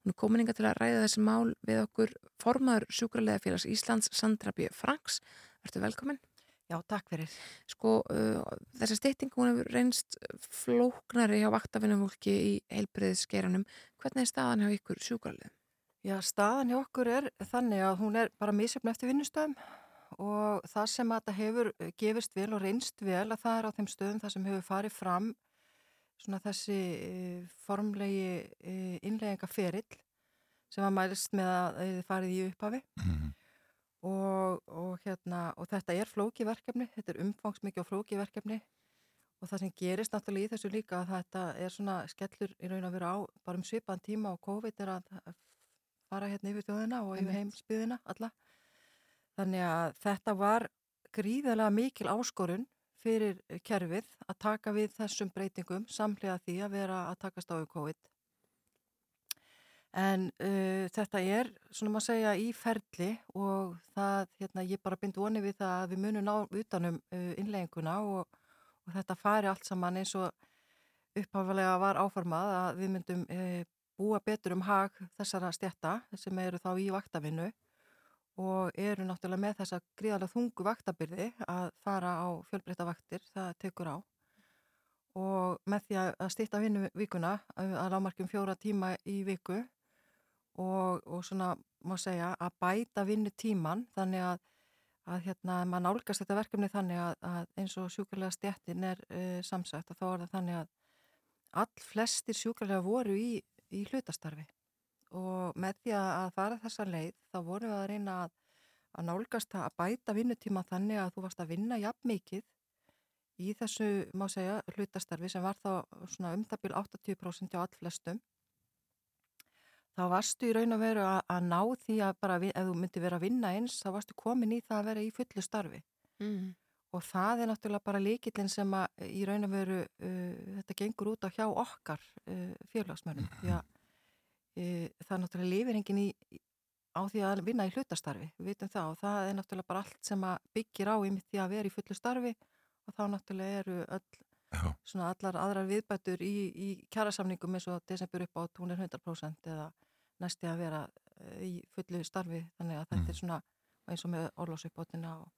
Hún er komininga til að ræða þessi mál við okkur formaður sjúkralega félags Íslands Sandra B. Franks. Vertu velkomin.
Já, takk fyrir.
Sko, uh, þessi stytting hún hefur reynst flóknari hjá vaktavinnu fólki í heilbriðsgeiranum. Hvernig er staðan hjá ykkur sjúkralega?
Já, staðan hjá okkur er þannig að hún er bara misjöfn eftir vinnustöðum og það sem að það hefur gefist vel og reynst vel að það er á þeim stöðum það sem hefur farið fram svona þessi e, formlegi e, innleggingaferill sem að mælist með að þið farið í upphafi
Mhm.
Og, og, hérna, og þetta er flókiverkefni, þetta er umfangsmikið og flókiverkefni og það sem gerist náttúrulega í þessu líka að þetta er svona skellur í raun að vera á bara um svipaðan tíma og COVID er að fara hérna yfir þjóðina og yfir heimsbyðina alla. Þannig að þetta var gríðarlega mikil áskorun fyrir kerfið að taka við þessum breytingum samlega því að vera að takast á COVID. En uh, þetta er, svona maður segja, í ferli og það, hérna, ég bara bind voni við það að við munum ná utanum uh, innlegginguna og, og þetta fari allt saman eins og upphafilega var áformað að við myndum uh, búa betur um hag þessara stjætta sem eru þá í vaktavinnu og eru náttúrulega með þessa gríðarlega þungu vaktabyrði að fara á fjölbreytta vaktir, það tekur á. Og með því að, að stýtta vinnu vikuna að lámarkjum fjóra tíma í viku og, og svona má segja að bæta vinnu tíman þannig að, að hérna maður nálgast þetta verkefni þannig að, að eins og sjúkarlega stjættin er uh, samsagt og þá er það þannig að all flestir sjúkarlega voru í, í hlutastarfi. Og með því að fara þessa leið þá vorum við að reyna að, að nálgast það að bæta vinnutíma þannig að þú varst að vinna jafn mikið í þessu, má segja, hlutastarfi sem var þá svona umtabil 80% á all flestum þá varstu í raun og veru að, að ná því að bara ef þú myndi vera að vinna eins þá varstu komin í það að vera í fullu starfi.
Mm.
og það er náttúrulega bara líkillin sem að í raun og veru uh, þetta gengur út á hjá okkar uh, félagsmörnum því að uh, það er náttúrulega lifir í, á því að vinna í hlutastarfi við vitum það. Og það er náttúrulega bara allt sem að byggir á í því að vera í fullu starfi. Og þá náttúrulega eru öll
Já,
svona allar aðrar viðbætur í, í kjærasamningum eins og desember upp á er 100% eða næsti að vera eh, í fullu starfi. Þannig að þetta
Mhm.
er svona eins og með orlósuppbótina og,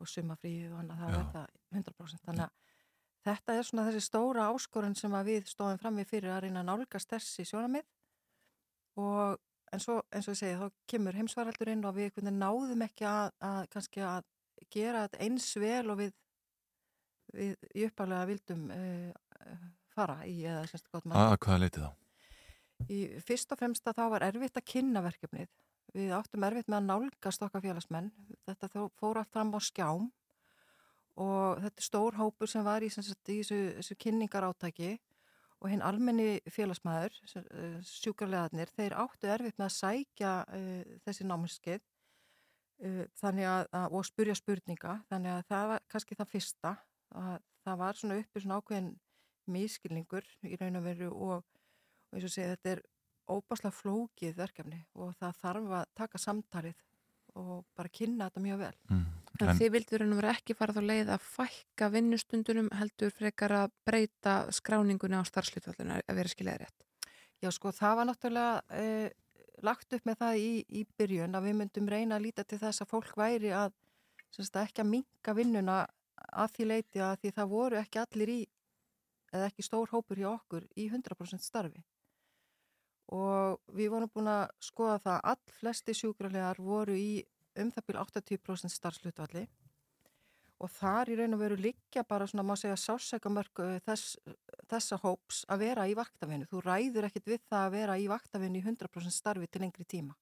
og sumafríð og annað það
Já.
er það 100% þannig að þetta er svona þessi stóra áskorun sem við stóðum fram við fyrir að reyna að nálgast þessi sjónamið og en svo eins og ég segi þá kemur heimsvaraldur inn og við náðum ekki að, að kannski að gera þetta eins vel og við, við í uppalega vildum uh, fara í eða semst gott mann.
að hvaða leiti þá?
Í fyrst og fremst að þá var erfitt að kynna verkefnið. Við áttum erfitt með að nálgast okkar félagsmenn. Þetta fór allt fram á skjám og þetta er stór hópur sem var í, sagt, í þessu, þessu kynningar átaki og hinn almenni félagsmaður, uh, sjúkarlegaðnir, þeir áttu erfitt með að sækja uh, þessi námskeið uh, að, og spurja spurninga. Þannig að það var kannski það fyrsta. Að, það var svona uppi svona ákveðin miskilningur í raun og veru og og eins og segja þetta er óbáslega flókið verkefni og það þarf að taka samtalið og bara kynna þetta mjög vel.
Mm.
En,
En-
þið vildur ennum vera ekki fara þá leið að fækka vinnustundunum heldur frekar að breyta skráningunni á starfslutfallinu að vera skiljaði rétt.
Já sko það var náttúrulega eh, lagt upp með það í, í byrjun að við myndum reyna að líta til þess að fólk væri að semst, ekki að minka vinnuna að því leiti að því það voru ekki allir í eða ekki stór hópur hjá okkur í 100% starfi og við vorum búin að skoða það að all flesti sjúkrarlegar voru í um það byrju 80% starfslutvalli og þar í raun og veru liggja bara svona má segja sársækamörk þess, þessa hóps að vera í vaktavinnu. Þú ræður ekkit við það að vera í vaktavinnu í 100% starfi til lengri tíma.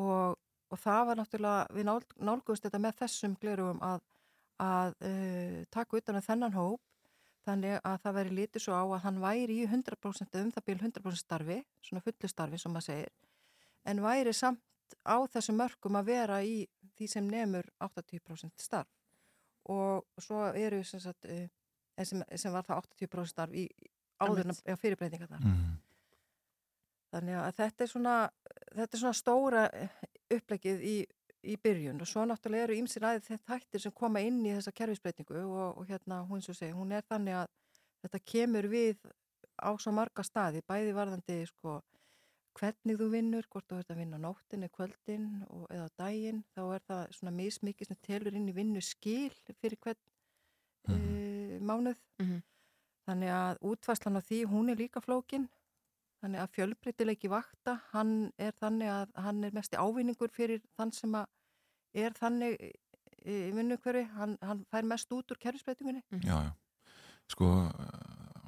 Og, og það var náttúrulega, við nál, nálgumst þetta með þessum glerugum að, að uh, taka utan um þennan hóp þannig að það veri litið svo á að hann væri í 100% um það byrju 100% starfi, svona fullu starfi sem maður segir, en væri samt á þessum mörgum að vera í því sem nefnur 80% starf og svo eru sem, sagt, uh, sem, sem var það 80% starf í áður en fyrirbreytinga þar.
Mm.
Þannig að þetta er svona, þetta er svona stóra upplegið í, í byrjun og svo náttúrulega eru ímsir aðeins þetta hættir sem koma inn í þessa kerfisbreytingu og, og hérna hún svo segi, hún er þannig að þetta kemur við á svo marga staði, bæði varðandi sko hvernig þú vinnur, hvort þú ert að vinna á nóttinni, kvöldin og, eða á daginn, þá er það svona mismikið sem telur inn í vinnu skil fyrir hvern mm -hmm. uh, mánuð.
Mm -hmm.
Þannig að útfæslan á því, hún er líka flókin, þannig að fjölbreytileiki vakta, hann er þannig að hann er mest í ávinningur fyrir þann sem að er þannig í vinnu hverfi, hann, hann fær mest út úr kerfisbreytingunni.
Mm -hmm. Já, já. Sko,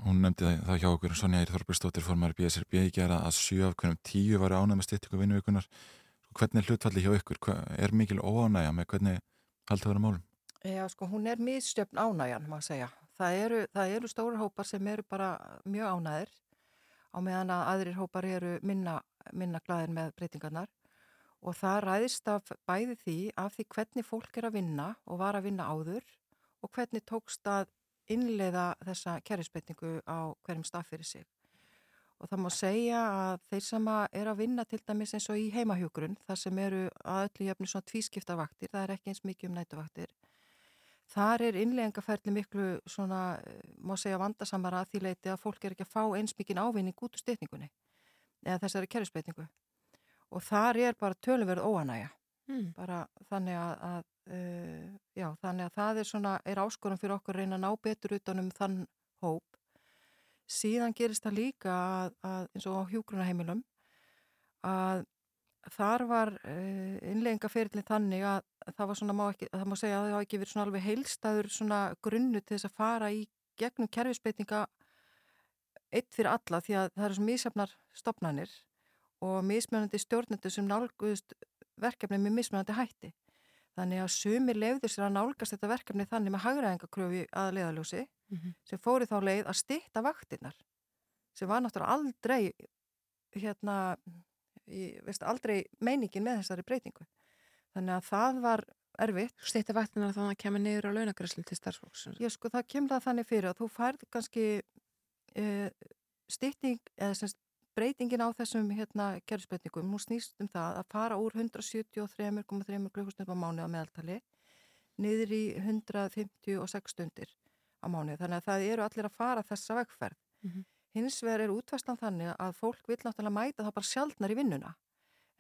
hún nefndi það, það hjá okkur Sonja Eir Þorburstóttir formar BSRB í gera að 7 af hverjum 10 var ánæg með styrtingu vinnuvíkunar sko, hvernig er hlutfalli hjá ykkur? Hva, er mikil óánægja með hvernig haldið vera málum?
Já, sko, hún er misstjöfn ánægjan, maður segja. Það eru, það eru stóru hópar sem eru bara mjög ánæðir á meðan að aðrir hópar eru minna, minna glæðir með breytingarnar og það ræðist af bæði því af því hvernig fólk er að vinna og var að vinna áður og hvernig tókst að innleiða þessa kerrisbreytingu á hverjum stað fyrir sig. Og það má segja að þeir sem er að vinna til dæmis eins og í heimahjókurinn, þar sem eru að öllu jöfnu svona tvískiptarvaktir, það er ekki eins mikið um nætuvaktir. Þar er innleggingaferðli miklu svona, má segja vandasamara að því leiti að fólk er ekki að fá eins mikið ávinning út úr styrningunni eða þessari kerrisbreytingu. Og þar er bara tölverð óanægja. Mm. Bara þannig að, að Uh, já, þannig að það er svona, er áskorum fyrir okkur að reyna að ná betur utanum þann hóp. Síðan gerist það líka að, að eins og á hjúgrunaheimilum að þar var uh, innleggingaferðlinn þannig að það var svona, má ekki, það má segja að það hafa ekki verið svona alveg heilstæður svona grunnu til þess að fara í gegnum kerfisbeitinga eitt fyrir alla því að það eru svona mísjafnar stopnanir og mismunandi stjórnendur sem nálguðust verkefni með mismunandi hætti. Þannig að sumir leiður sér að nálgast þetta verkefni þannig með hagraðingakröfi að leiðaljósi mm -hmm. sem fóri þá leið að styrta vaktinnar sem var náttúrulega aldrei hérna, ég veist aldrei meiningin með þessari breytingu. Þannig að það var erfitt.
Styrta vaktinnar þannig að það kemur niður á launagræslu til starfsfólks?
Já sko það kemur það þannig fyrir að þú færð kannski uh, styrting eða semst breytingin á þessum hérna kerfisbreytingum, hún snýst um það að fara úr 173,3 klukkustundum á mánu á meðaltali niður í 156 stundir á mánu. Þannig að það eru allir að fara þessa vegferð. Mm -hmm. Hins vegar er útvæslan þannig að fólk vil náttúrulega mæta það bara sjálfnar í vinnuna.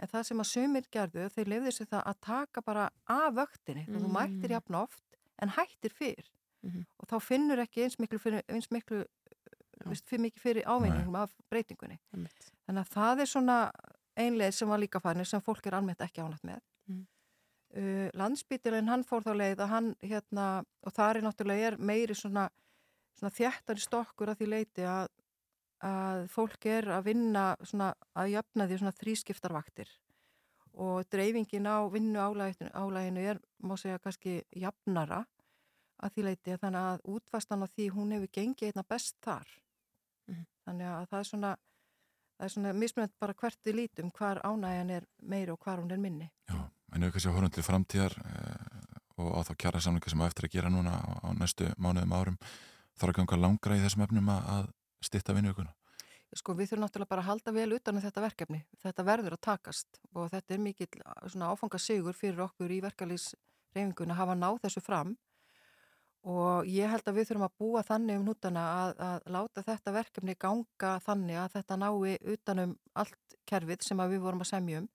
En það sem að sumir gerðu, þeir lefði sér það að taka bara af vöktinni. Mm -hmm. Þú mættir jafn oft en hættir fyrr. Mm -hmm. Og þá finnur ekki eins miklu, fyrir, eins miklu fyrir mikið fyrir ávinningum af breytingunni. Emitt. Þannig að það er svona einlega sem var líka fænir sem fólk er almennt ekki ánægt með. Mm. Uh, Landsbítilinn hann fór þá leið að hann hérna, og það er náttúrulega er meiri svona, svona þjættari stokkur að því leiti að, að fólk er að vinna svona að jafna því svona þrískiptarvaktir og dreifingin á vinnu álæginu, er, má segja, kannski jafnara að því leiti þannig að útvastan á því hún hefur gengið einna best þar. Mm -hmm. Þannig að það er svona, það er svona mismunandi bara hvert við lítum hvar ánægjan er meiri og hvar hún er minni.
Já, en ef kannski að horfum til framtíðar eh, og á þá kjara samlinga sem að eftir að gera núna á, á næstu mánuðum árum þarf að ganga langra í þessum efnum að, að stitta vinnuðuguna?
sko við þurfum náttúrulega bara að halda vel utan um þetta verkefni. Þetta verður að takast og þetta er mikill svona áfangasigur fyrir okkur í verkalýsreifinguna að hafa náð þessu fram og ég held að við þurfum að búa þannig um nútana að, að láta þetta verkefni ganga þannig að þetta nái utanum allt kerfið sem við vorum að semjum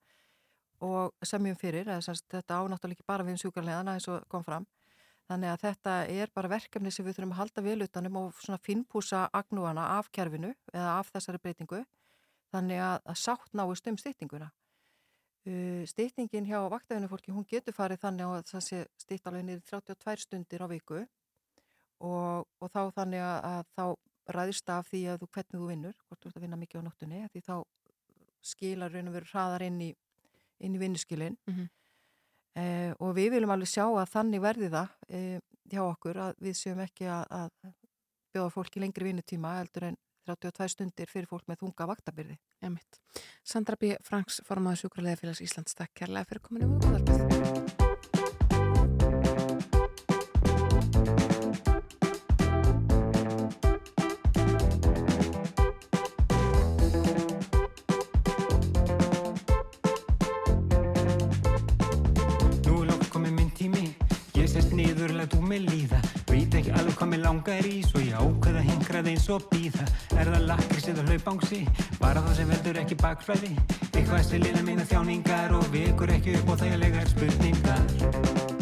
og semjum fyrir, þetta ánáttúrulega ekki bara við um sjúkarleðana eins og kom fram þannig að þetta er bara verkefni sem við þurfum að halda vel utanum og svona finnpúsa agnúana af kerfinu eða af þessari breytingu. Þannig að, að sátt náist um stýttinguna uh, stýttingin hjá vaktæðinu fólki, hún getur farið þannig að það sé stýtt alveg niður 32 stundir á viku. Og, og þá þannig að, að þá ræðist af því að þú hvernig þú vinnur, hvort þú ert að vinna mikið á nóttunni, því þá skilar raun og veru hraðar inn í, í vinnuskilin. Mm -hmm. Eh, og við viljum alveg sjá að þannig verði það eh, hjá okkur að við séum ekki að, að bjóða fólki lengri vinnutíma heldur en 32 stundir fyrir fólk með þunga vaktabyrði.
Sandra B. Franks, formadur Sjúkrarlega félags Íslands, takk kærlega fyrir kominu og góðarpið.
Eins og býða Er það lakris eða hlaupángsi Bara það sem veldur ekki bakflæði? Eitthvað sem lina mína þjáningar Og vekur ekki upp á þægilegar spurningar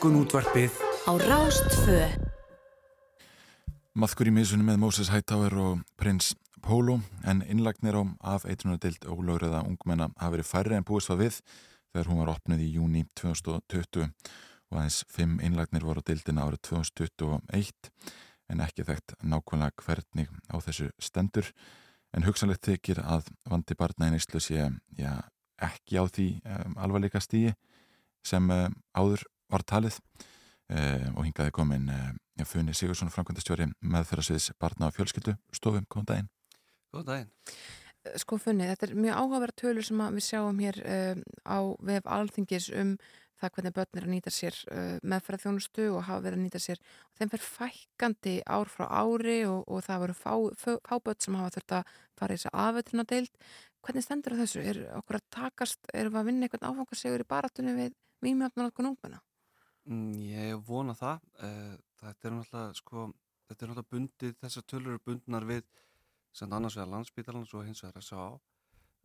morgunútvarpið.
Á Rástfö
Maðkur í misunum með Moses Hightower og prins Pólo en innlagnir á af eitrunardild ólögröða ungmenna hafi verið færri en búist var við þegar hún var opnið í júni 2020 og aðeins fimm innlagnir voru á dildina árið 2021 en ekki þekkt nákvæmlega hvernig á þessu stendur. En hugsanlegt þykir að vandi barna í neyslu sé já, ekki á því um, alvarleika stíi sem um, áður var talið eh, og hingaði komin eh, Funni Sigursson, framkvæmdastjóri með þeirra sviðs barna og fjölskyldu stofum, góðan daginn.
Góðan daginn.
Sko Funni, þetta er mjög áhugaverð tölur sem við sjáum hér um, á vef alþingis um það hvernig börn er að nýta sér uh, meðferðarþjónustu og hafa verið að nýta sér. Og þeim fer fækkandi ár frá ári og, og það veru fá, fá, fá börn sem hafa þurft að fara í þess að afvetruna deild hvernig stendur þessu? Er okkur að takast, erum við að vinna einhvern áfangarsegur í baratunni við mýmjöfnum okkur ungmenna?
Mm, ég vona það. Eh, þetta er náttúrulega, sko, þetta er náttúrulega bundið, þessar tölur eru bundnar við sem annars vegar landsbítalans og hins vegar S.A.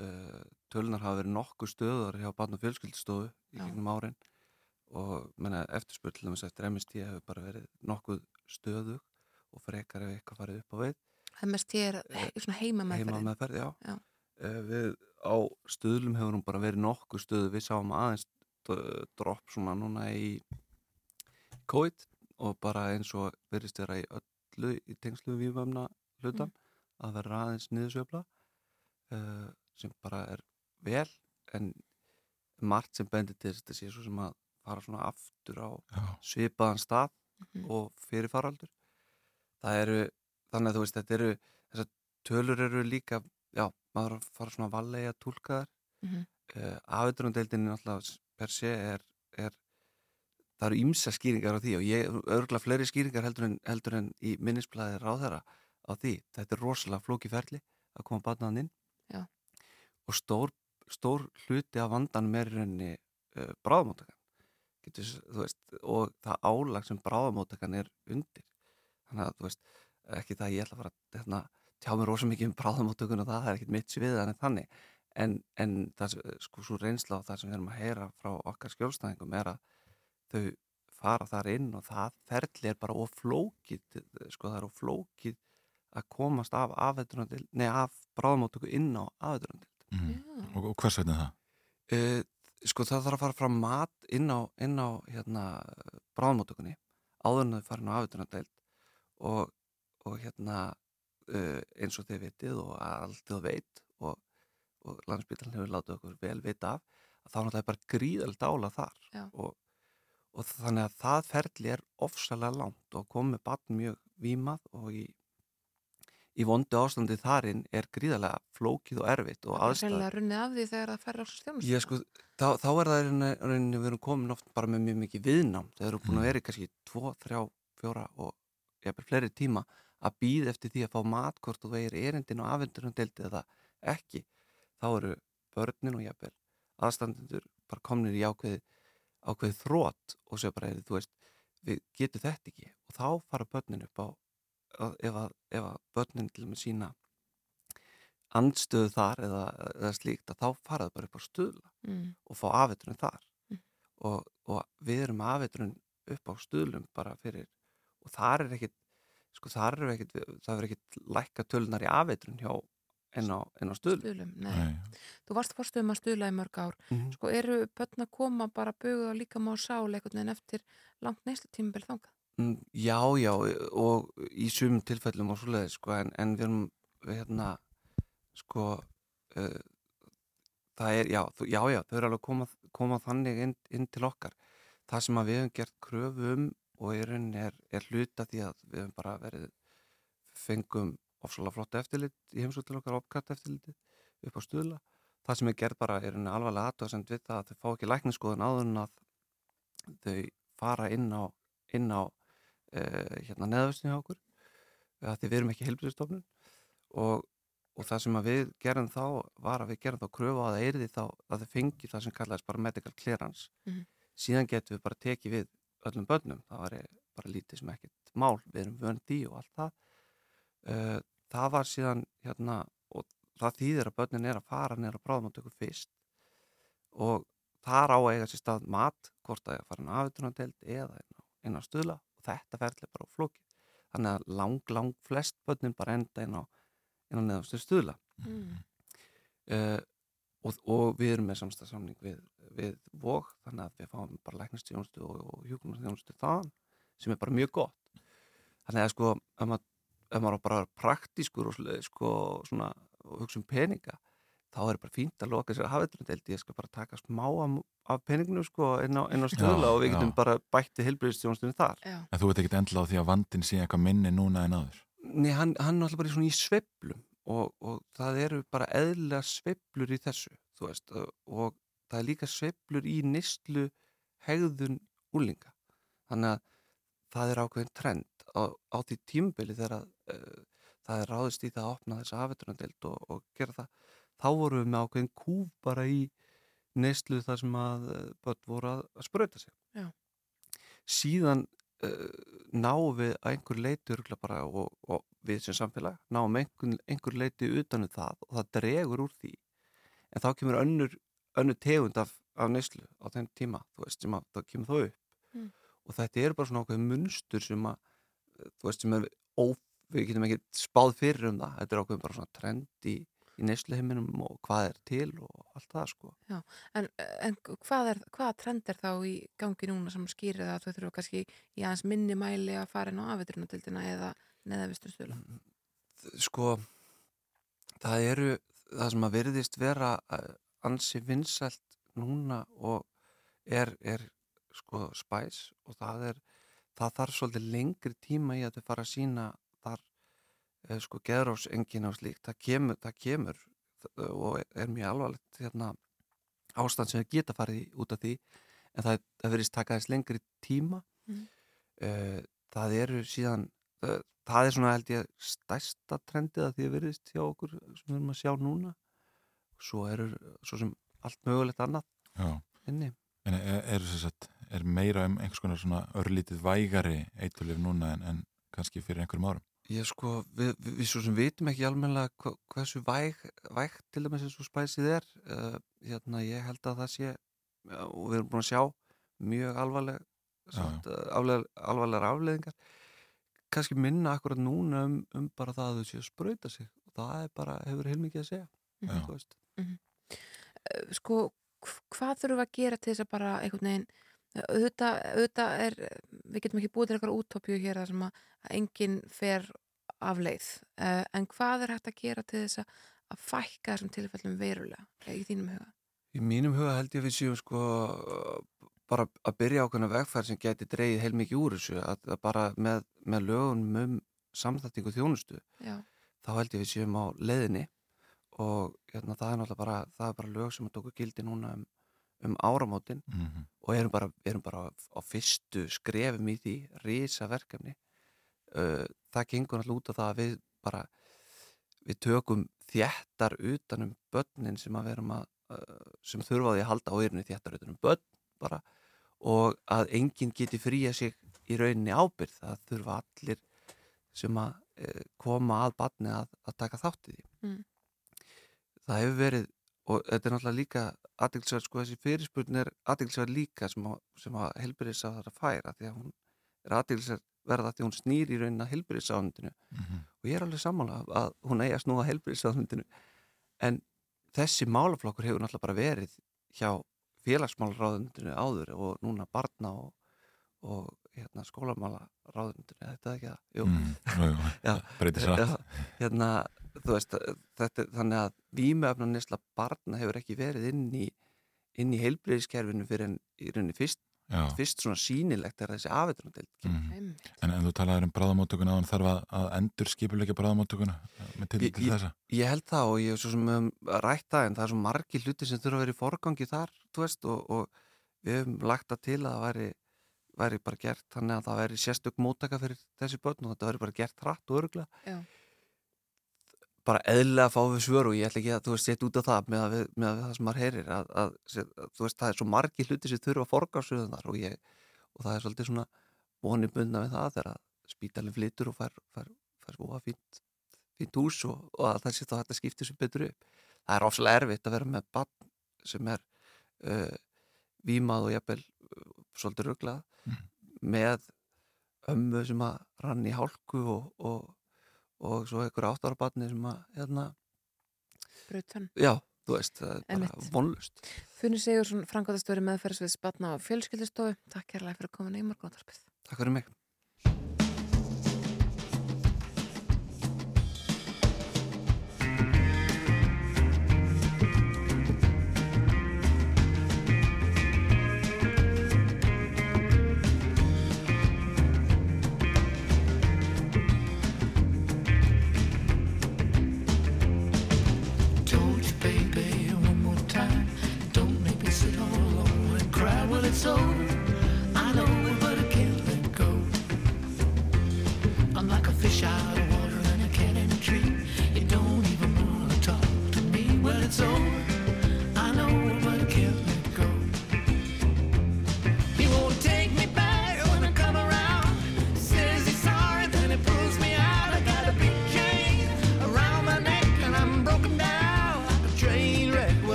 Uh, tölunar hafa verið nokkuð stöðar hjá barn og fjölskyldstóðu í gegnum árin og dæmis eftir MST hefur bara verið nokkuð stöðug og frekar ef eitthvað farið upp á veið
MST er heima
heima
meðferðin
meðferð, já,
Já.
Eh, við á stöðlum hefur hún bara verið nokkuð stöðu við sáum aðeins dropp svona núna í COVID og bara eins og verðist vera í öllu í tengslu við vímöfna hlutan að vera aðeins niðursveifla uh, sem bara er vel en margt sem bendir til þess að þetta sé svo sem að fara svona aftur á
Já.
svipaðan stað
Mhm.
og fyrir faraldur það eru, þannig að þú veist þetta eru, þessar tölur eru líka já, maður að fara svona valega að tólka þar
Mhm.
uh, afeitrundeildinni náttúrulega per se er, er það eru ímsa skýringar á því og ég örgulega fleiri skýringar heldur en, heldur en í minnisblæði ráðherra á því, þetta er rosalega flóki ferli að koma batnaðan inn
Já.
og stór, stór hluti af vandanum í rauninni uh, bráðamóttakan. Getur, s- þú veist, og það álag sem bráðamóttakan er undir. Þannig að veist, ekki það að ég ætla að fara að hérna, tjá mér rosa mikið um bráðamóttökun og það, það er ekkit mitt svið en þannig en, en það, sem- sko svo reynsla á það sem við erum að heyra frá okkar skjólstæðingum er að þau fara þar inn og það ferli er bara of flókið sko það er of flókið að komast af afveiturnandil, nei af bráðamóttöku inn á afveiturnandil
Mm. Og, og hvers vegna það?
uh, sko það þarf að fara fram mat inn á, inn á hérna bráðamóttökunni áður en þau farin á afveiturnandil og, og hérna uh, eins og þið vitið og allt þið veit og, og landsbytarinn hefur látið okkur vel vita af að þá náttúrulega er bara gríðalegt ála þar. Og, og þannig að það ferli er ofsalega langt og komið batn mjög vímað og í, í vondu ástandi þarinn er gríðalega flókið og erfitt og
Það er
aðstæð
sennilega runnið af því þegar það færði á stjónust
Ég sko, þá, þá er það rauninni við erum komin oft bara með mjög mikið viðnám. Þegar eru búin að vera í kannski 2, 3, 4 og jafnvel fleiri tíma að býða eftir því að fá mat hvort þú vegir erindin og afendurinn deildið eða ekki þá eru börnin og jafnvel aðstandendur bara komnir í ákveði ákveði þrótt og sér bara, þú veist, við getum þetta ekki og þá fara börnin upp á ef að, ef að börnin til með sína andstöðu þar eða, eða slíkt að þá fara þau bara upp á stuðla
mm.
og fá afeitrun þar
Mm.
og, og við erum með afeitrun upp á stuðlum bara fyrir og þar er ekkit sko þar er ekkit, það er ekkit lækka tölunar í afeitrun hjá en á, en á stuðlum
stuðlum, nei.
Nei.
Þú varst fórstuðum að stuðla í mörg ár
Mhm.
sko eru börn að koma bara buguð og líka má sál einhvern veginn eftir langt neyslu tímabil þangað
Mm, Já, já, og í sumum tilfellum og svoleiðis, sko, en, en við erum, hérna, sko, uh, það er, já, þú, já, já, þau eru alveg að koma, koma þannig inn, inn til okkar. Það sem að við hefum gert kröfu um og í rauninni er, er hluta því að við hefum bara verið, fengum ofsalega flott eftirlit í heimsótt til okkar, opkatt eftirliti upp á stuðla. Það sem er gert bara er alvarlega aðtöðsend við það að þau fá ekki lækniskoðun áður en að þau fara inn á, inn á uh, hérna neðvöstinu hjá okkur að því við erum ekki helbriðstofnun og, og það sem við gerum þá var að við gerum þá kröfu á að það eyrði þá að þau fengi það sem kallaðist bara medical clearance.
Mhm.
síðan getum við bara tekið við öllum börnum, það var bara lítið sem ekkert mál, við erum vönd í og allt það. Uh, það var síðan hérna og það þýðir að börnin er að fara að bráðmáttöku fyrst og þar á að eiga sér stað mat hvort það er að fara inn á afitunardeld eða inn á, stuðla og þetta ferli er bara á flókið. Þannig að lang, lang flest börnin bara enda inn á, inn á neðastu stuðla.
Mm.
uh, og, og við erum með samstagsamning við, við VOG þannig að við fáum bara læknastjónustu og, og hjúknastjónustu þaðan sem er bara mjög gott. Þannig að sko ef maður, ef maður bara vera praktískur og sko, svona, og hugsa um peninga þá er bara fínt að loka sér að hafa þetta ég skal bara taka smá af, peninginu sko, inn, á, inn á stöðla
Já,
og við getum
já.
bara bætti heilbreyðstjónustunni þar.
Já,
En þú veit ekki endla á því að vandin sé eitthvað minni núna en áður?
Nei, hann, hann er alltaf bara í svona í sveiflum og, og það eru bara eðlilega sveiflur í þessu, þú veist, og, og það er líka sveiflur í nýstlu hegðun úlinga þannig að það er ákveðin trend á, á því tímbili þegar uh, það er ráðist í það að opna þessa afetrunadeild og, og gera það þá vorum við með ákveðin kúf bara í neyslu þar sem að börn voru að, að spröta sig
Já.
síðan uh, náum við að einhver leiti bara, og, og við sem samfélag náum einhver, einhver leiti utanum það og það dregur úr því en þá kemur önnur, önnur tegund af, af neyslu á þenn tíma þú veist sem að það kemur þó upp. Og þetta er bara svona okkur munstur sem að þú veist sem er óf, við getum ekki spáð fyrir um það þetta er okkur bara svona trend í, í neysluheiminum og hvað er til og allt það sko
Já, en, en hvað, er, hvað trend er þá í gangi núna sem skýrir það að þú þurfa kannski í aðeins minni mæli að fara inn á afvitrunatildina eða neðavistur stöla?
Sko það eru það sem að verðist vera ansi vinsælt núna og er, er sko spæs og það er það þarf svolítið lengri tíma í að þau fara að sína þar eh, sko geðrósengin á slíkt það kemur, það kemur og er mjög alvarlegt hérna, ástand sem það geta farið út af því en það, það verðist takaðist lengri tíma
mm.
það eru síðan uh, það er svona held ég stærsta trendið að því verðist hjá okkur sem við erum að sjá núna svo eru svo sem allt mögulegt annað
Já.
inni
En er, er, er, er meira um einhvers konar svona örlítið vægari eitulif núna en, en kannski fyrir einhverjum árum?
Ég sko, við, við, við svo sem vitum ekki almenlega hva, hversu væg, vægt til dæmis eins og spæsið er. Uh, hérna ég held að það sé og við erum búin að sjá mjög alvarleg samt, uh, alvarlegar, alvarlegar afleðingar kannski minna akkurat núna um, um bara það að þau séu að spröyta sig. Og það er bara, hefur heilmikið að segja
mm -hmm. Sko, hvað þurfum við að gera til þess að bara einhvern veginn auðvitað, auðvitað er, við getum ekki búið til eitthvað útópju hér að sem að enginn fer af leið uh, en hvað er hægt að gera til þess að, að fækka þessum tilfellum verulega í þínum huga?
Í mínum huga held ég við séum sko bara að byrja ákveðna vegfærð sem geti dreyið heilmikið úr þessu að, að bara með, með lögun um samþættingu þjónustu
Já.
þá held ég við séum á leiðinni og hérna, það er náttúrulega bara, það er bara lög sem að tóku gildi núna um, um áramótin
mm -hmm.
og erum bara, erum bara á fyrstu skrefum í því, rísa verkefni uh, það gengur náttúrulega út af það að við bara við tökum þjættar utanum börnin sem að verum að uh, sem þurfaði að halda á erinu þjættar utanum börn bara. Og að enginn geti fría sig í rauninni ábyrð það þurfa allir sem að uh, koma að barni að, að taka þátt í því.
Mm
það hefur verið og þetta er náttúrulega líka aðeinsverð, sko þessi fyrirspurn er aðeinsverð líka sem að, að helbriðs á það að færa því að hún er aðeinsverð verða því hún snýr í raunin að helbriðsáðundinu
mm -hmm.
og ég er alveg sammála að hún eigi að snúa helbriðsáðundinu en þessi málaflokkur hefur náttúrulega bara verið hjá félagsmálaráðundinu áður og núna barna og, og hérna, skólamálaráðundinu þetta er ekki að,
mm,
já,
satt
já, hérna veist, þetta, þannig að vímöfna nesla barna hefur ekki verið inn í, inn í heilbreyðiskerfinu fyrir en í rauninni fyrst, fyrst svona sínilegt er þessi afetrunadeild
mm. en, en þú talaður um bráðamóttökuna og þarf að, að endur skipuleika bráðamóttökuna með til, til þessa?
ég, ég held það og ég er svo sem um, rætt það en það er svo margi hluti sem þurfa að vera í forgangi þar, þú veist, og, og við hefum lagt það til að það væri væri bara gert, þannig að það væri sérstök móttaka fyrir þessi börn og þetta væri bara gert hratt og öruglega
Já
bara eðlilega fá við svör og ég ætla ekki að þú veist setja út af það með að við, með það sem maður heyrir að, að, að þú veist það er svo margi hluti sem þurfa að forgáðsöðun þar og, ég, og það er svolítið svona vonið bundna við það þegar spítalinn flytur og fær, fær, fær svo að fínt, fínt hús og, og að það sé þá að þetta skiptir sér betur upp það er ofslega erfitt að vera með bann sem er uh, vímað og jafnvel uh, svolítið rugglað
mm.
með ömmu sem að rann í hálku og, og og svo einhver áttarabatni sem að hérna,
Brutan.
já, þú veist, það er bara vonlust
Funni Sigursson, Frankóðastöri meðferðsvið Spatna og fjölskyldustofu Takk kærlega fyrir að koma í morgunarpið
Takk fyrir mig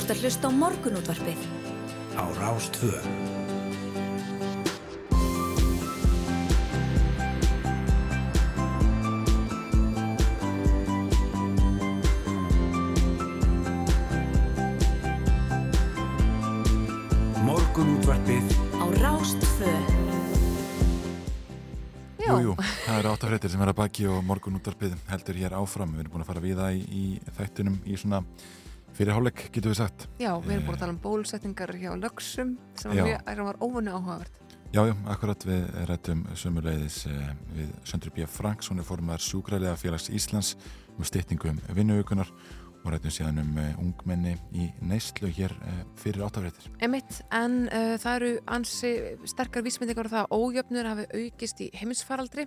Þú ert að hlusta á morgunútvarpið
á Rástvö. Morgunútvarpið
á Rástvö.
Já.
Jú, jú, það eru áttafréttir sem er að baki og morgun útarpið heldur hér áfram. Við erum búin að fara við það í, í þættinum í svona fyrirháleik, getur við sagt.
Já, við erum búin að tala um bólusetningar hjá lögsum sem, var var óvunni áhugavert.
Já, já, akkurat við rættum sömuleiðis eh, við Söndru B. Franks, hún er formar sjúkralega félags Íslands um styttingu um vinnuaukunar og rættum síðan um eh, ungmenni í neyslu hér eh, fyrir áttafréttir.
Emitt, en uh, það eru ansi sterkar vísmyndingar og það að ójöfnur hafi aukist í heimisfaraldri.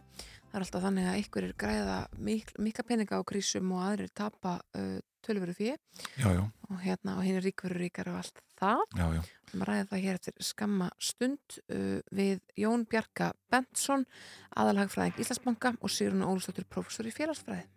Það er alltaf þannig að einhverjir græða mik mikla peninga á krísum og aðrir tapa uh, tölveru fyrir
Já, já,
og hérna og hinn er ríkveru ríkar og allt það.
já, já.
Við erum að ræða það hér eftir skamma stund uh, við Jón Bjarka Bentsson, aðalhagfræðing Íslandsbanka og Sigrun Ólustóttur, prófessor í félagsfræði.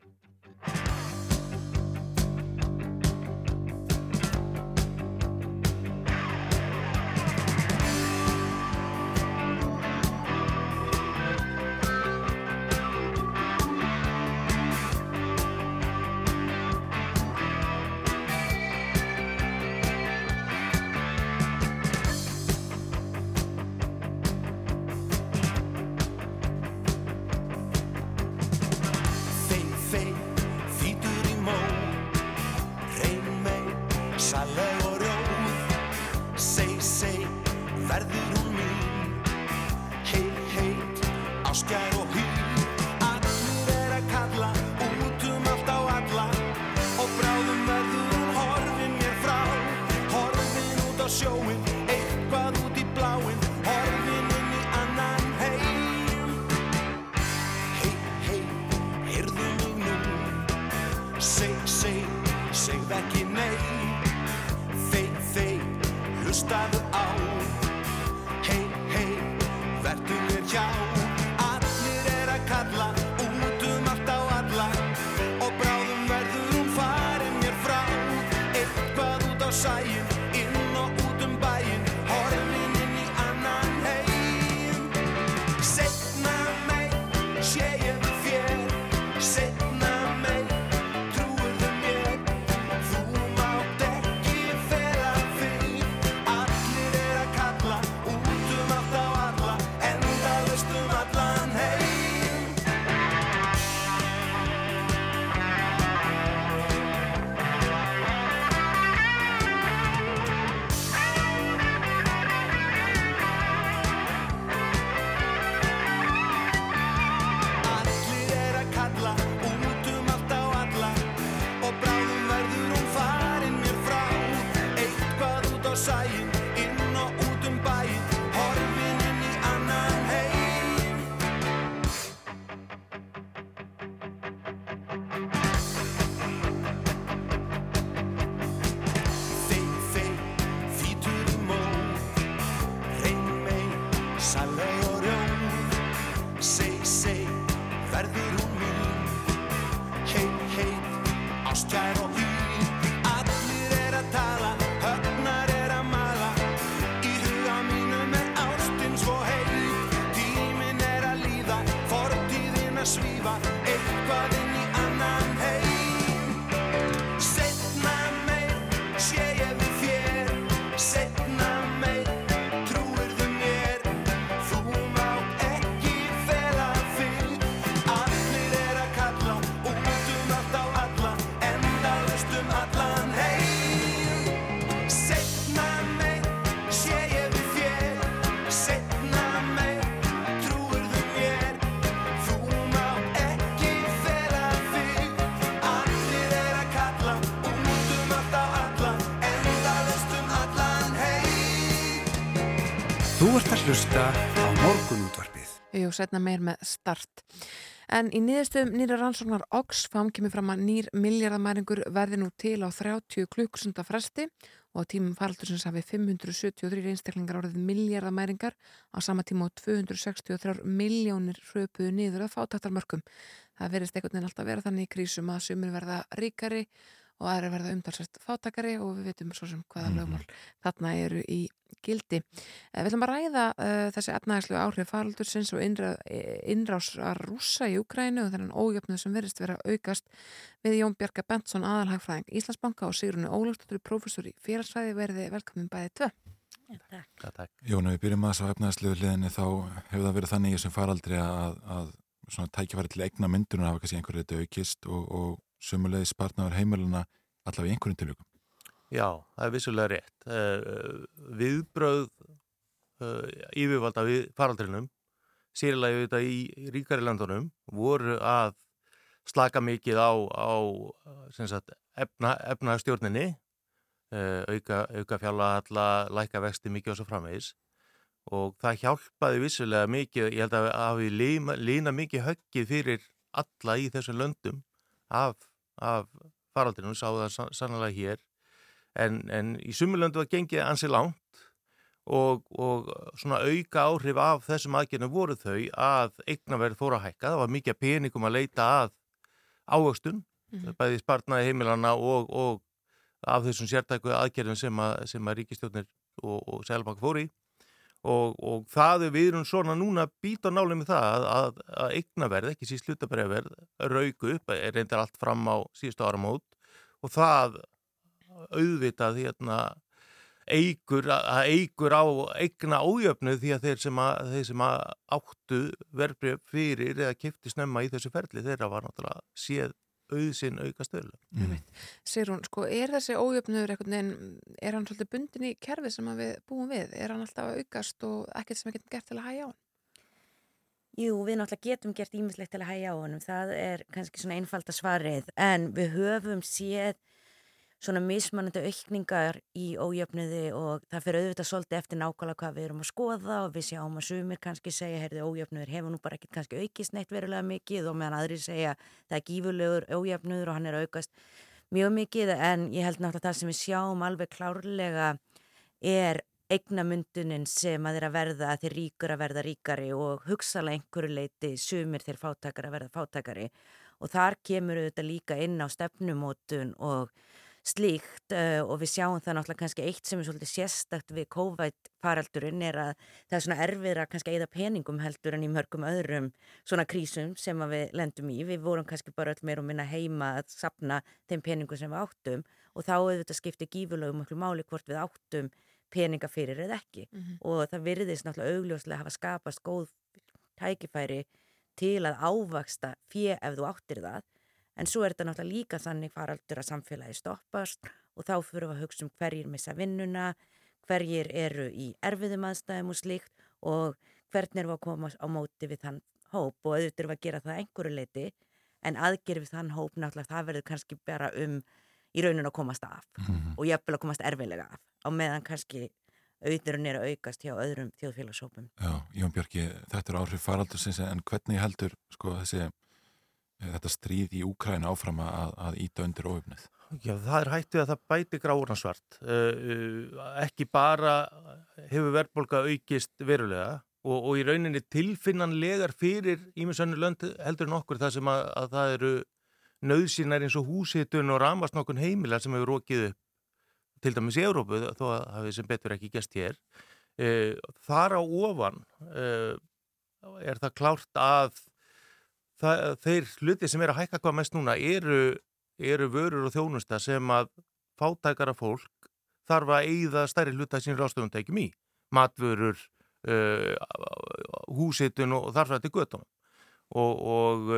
Hlusta á morgunútvarpið.
Jú, setna meir með start. En í niðurstöðum nýra rannsóknar Oxfam kemur fram að nýr miljardamæringur verði nú til á 30 klukksunda fresti og tímum faraldursins hafi 573 einstaklingar orðið miljardamæringar á sama tíma á 263 miljónir hröpuðu niður að fátaktarmörkum. Það verðist einhvern veginn alltaf vera þannig í krísum að sumir verða ríkari og aðri verða umtalsvægt fátakari og við veitum svo sem hvaða lögmál þarna eru í gildi. Eh, Við ætlum að ræða uh, þessi efnæðislu áhrif faraldursins og innra, eh, innrásar rússa í Ukrænu og þennan ójöfnuð sem verðist vera að aukast við Jón Bjarka Bentsson aðalhagfræðing Íslandsbanka og Sigrunni Ólafsdóttur prófessor í félagsfæði verði velkomin bæði tvö.
Takk, takk.
Jón, ef við byrjum að þessu efnaðslegu liðinni þá hefur það verið þannig í þessum faraldri að, að svona tækifæri til eigna myndunar hafa kannski einhverju þetta aukist og, og sumulegði spartnaður heimiluna allavega í einhverjum tilvíkum.
Já, það er vissulega rétt. Uh, viðbröð uh, yfirvalda við faraldrinum, sérilega þetta í, ríkari landunum, voru að slaka mikið á, á sagt, efna, efnahagstjórninni, uh, auka, auka fjárlagalla, læka vexti mikið og svo framvegis og það hjálpaði vissulega mikið, ég held að hafi lína, mikið höggið fyrir alla í þessum löndum af, af faraldrinum, sá það sann- sannlega hér en, en í sumulöndu var gengið ansi langt og, og svona auka áhrif af þessum aðgerðinu voru þau að eignaverð fór að hækka, það var mikið peningum að leita að ávöxtun
Mhm.
bæði spartnaði heimilana og, og af þessum sértæku aðgerðum sem að, sem að ríkistjórnir og, og Sælbank fór í. Og, og það er við erum svona núna að býta nálið með það að, að, eignaverð, ekki síst hlutabræðverð rauku upp, er reyndar allt fram á síðustu áramót. Og það auðvitað hérna eigur, að eigur á eigna ójöfnu því að þeir sem, að, þeir sem að áttu verbreyf fyrir eða kipti snemma í þessu ferli þeirra var náttúrulega séð auðsinn auka stöðlu.
Mm.
Sigrun, sko, er þessi ójöfnuður einhvern veginn, er hann svolítið bundin í kerfi sem að við búum við? Er hann alltaf að aukast og ekkert sem við getum gert til að hægja á hann?
Jú, við náttúrulega getum gert ímislegt til að hægja á honum, það er kannski svona einfalda svarið, en við höfum séð svona mismanandi aukningar í ójöfnuði og það fyrir auðvitað svolítið eftir nákvæmlega hvað við erum að skoða og við sjáum að sumir kannski segja, heyrðu, ójöfnuður hefur nú bara ekkert kannski aukist neitt verulega mikið og meðan aðri segja það er gífurlegur ójöfnuður og hann er aukast mjög mikið en ég held náttúrulega það sem við sjáum alveg klárlega er eignamundunin sem að þeir að verða að þeir ríkur að verða ríkari og hugsalega einhverju leiti sumir þeir fátakari að verða fátakari og þar kemur auðvitað líka inn á stefnumótun og slíkt og við sjáum það náttúrulega kannski eitt sem er svolítið sérstakt við COVID-faraldurinn er að það er svona erfiðra kannski að eida peningum heldur en í mörgum öðrum svona krísum sem að við lendum í. Við vorum kannski bara öll meir og minna heima að sapna þeim peningum sem við áttum og þá auðvitað skipti gífurlegum okkur máli hvort við áttum peninga fyrir eða ekki
Mhm.
og það virðist náttúrulega augljóslega hafa skapast góð tækifæri til að ávaksta fjö ef þú áttir það en svo er þetta náttúrulega líka þannig faraldur að samfélagi stoppast og þá fyrir að hugsa um hverjir missa vinnuna hverjir eru í erfiðum aðstæðum og slíkt og hvernig við að koma á móti við þann hóp og auðvitað við að gera það að einhverju leiti en aðgerð við þann hóp náttúrulega það verður kannski bara um í rauninu að komast af
Mhm.
og jafnvel að komast erfiðlega af á meðan kannski auðurinn er að aukast hjá öðrum þjóðfélagshópum.
Já, Jón Björki, þetta er áhrif faraldursins en hvernig heldur sko þessi þetta stríð í Úkræna áfram að, að íta undir óöfnið?
Já, það er hættið að það bæti gráurna svart. Uh, uh, ekki bara hefur verðbólka aukist verulega og, og í rauninni tilfinnanlegar fyrir ímjömsönnu lönd heldur en okkur það sem að, að það eru nöðsýnar eins og húsitun og ramast nokkun heimilar sem hefur rókið upp til dæmis í Európu þó að það sem betur ekki gæst hér. Þar á ofan er það klárt að það, þeir hluti sem er að hækka hvað mest núna eru, eru vörur og þjónusta sem að fátækara fólk þarf að eigða stærri hluta sín ráðstöfundækjum í. Matvörur, uh, húsitun og þarf að þetta er göttunum. Og, og,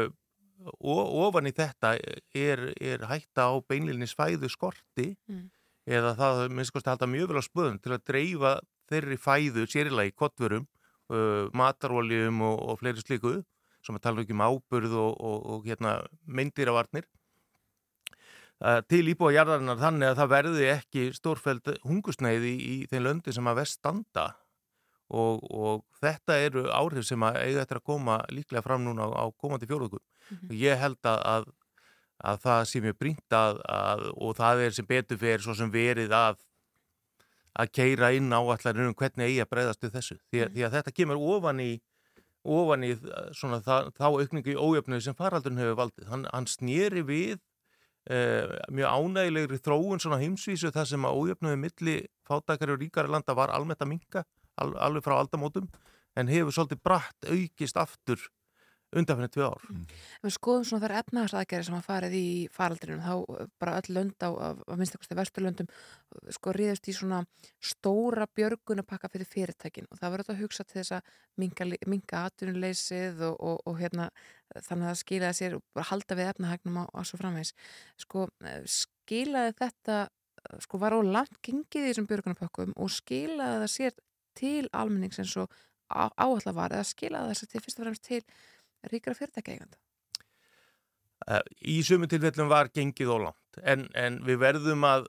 og ofan í þetta er, er hætta á beinlinni svæðu skorti
Mm.
eða það minnst kosti að halda mjög vel á spöðum til að dreifa þeirri fæðu sérilega í kottverum, uh, mataróljum og, og fleiri slíku sem að tala ekki um áburð og, og, og hérna, meindýravarnir. Uh, til íbúa jarðarinnar þannig að það verði ekki stórfæld hungusneiði í, í þeim löndi sem að vest standa. Og, og þetta eru áhrif sem að eiga eftir að koma líklega fram núna á, á komandi fjóruðugum
Mhm.
og ég held að, að, að það sé mjög brínt að, að og það er sem betur fyrir svo sem verið að að keira inn áallarinn um hvernig eigi að breyðast við þessu. Því að, því að þetta kemur ofan í ofan í uh, svona, það, þá aukningu í ójöfnuði sem faraldurinn hefur valdið. Hann, hann snýri við uh, mjög ánægilegri þróun svona heimsvísu þar sem að ójöfnuði milli fátækari og ríkari landa var almennt að minka al, alveg frá aldamótum en hefur svolítið bratt aukist aftur undanfennið tvö ár.
Ef við skoðum svona þær efnahagsaðgerðir sem að farið í faraldrinum þá uh, bara öll lönd á, á, á minnstakosti vesturlöndum uh, sko ríðast í svona stóra björgunapakka fyrir fyrirtækin. Og það verður þetta að hugsa til þess að minka, minka atvinnuleysið og, og, og hérna þannig að það skilaði sér og halda við efnahagnum á, á svo framvegs sko eh, skilaði þetta eh, sko var á langt gengið í þessum björgunapakkum og skilaði það sér til almennings eins og á- áætla var eða skilaði þess að til fyrst og fremst til ríkara fyrirtækja
Uh, í sumu tilfellum var gengið ólangt en, en við verðum að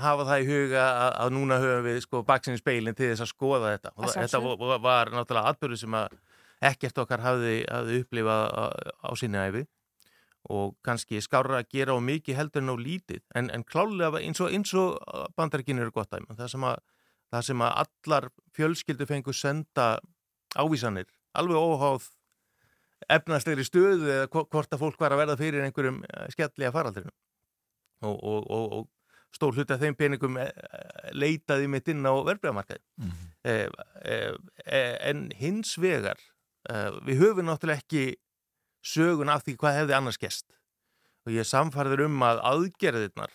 hafa það í huga að, að núna höfum við sko baksinni speilin til þess að skoða þetta. Og þetta var, var náttúrulega atbyrðu sem að ekkert okkar hafði, hafði upplifað á, á sinni æfi og kannski skárra að gera á mikið heldur en á lítið. En, en klálega eins og, eins og bandaríkinu eru gott dæmi það sem, að, það sem að allar fjölskyldu fengu senda ávísanir alveg óháð efnastegri stöðu eða hvo- hvort að fólk var að verða fyrir einhverjum eh, skelli að faraldrinu og, og, og, og stór hluti af þeim peningum eh, leitaði mitt inn á verbreyðamarkaði
Mhm.
eh, eh, eh, en hins vegar eh, við höfum náttúrulega ekki sögun af því hvað hefði annars gest og ég samfærður um að aðgerðirnar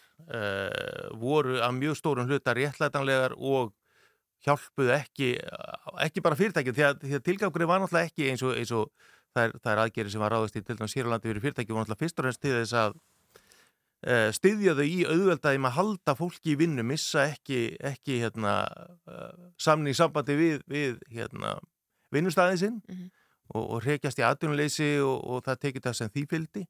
voru að mjög stórum hluta réttlætanlegar og hjálpuðu ekki, ekki bara fyrirtækjum því að, að tilgangurinn var náttúrulega ekki eins og, eins og það, er, er aðgerið sem var ráðast í til dæmis Sýrlandi fyrir fyrirtækjum var náttúrulega fyrst og reynst til þess að uh, styðja þau í auðveldaðum að halda fólki í vinnu, missa ekki, ekki hérna, uh, samning sambandi við, við hérna, vinnustæðin sinn
Mhm.
og, og reykjast í atvinnuleysi og, og það tekið það sem því fylgdi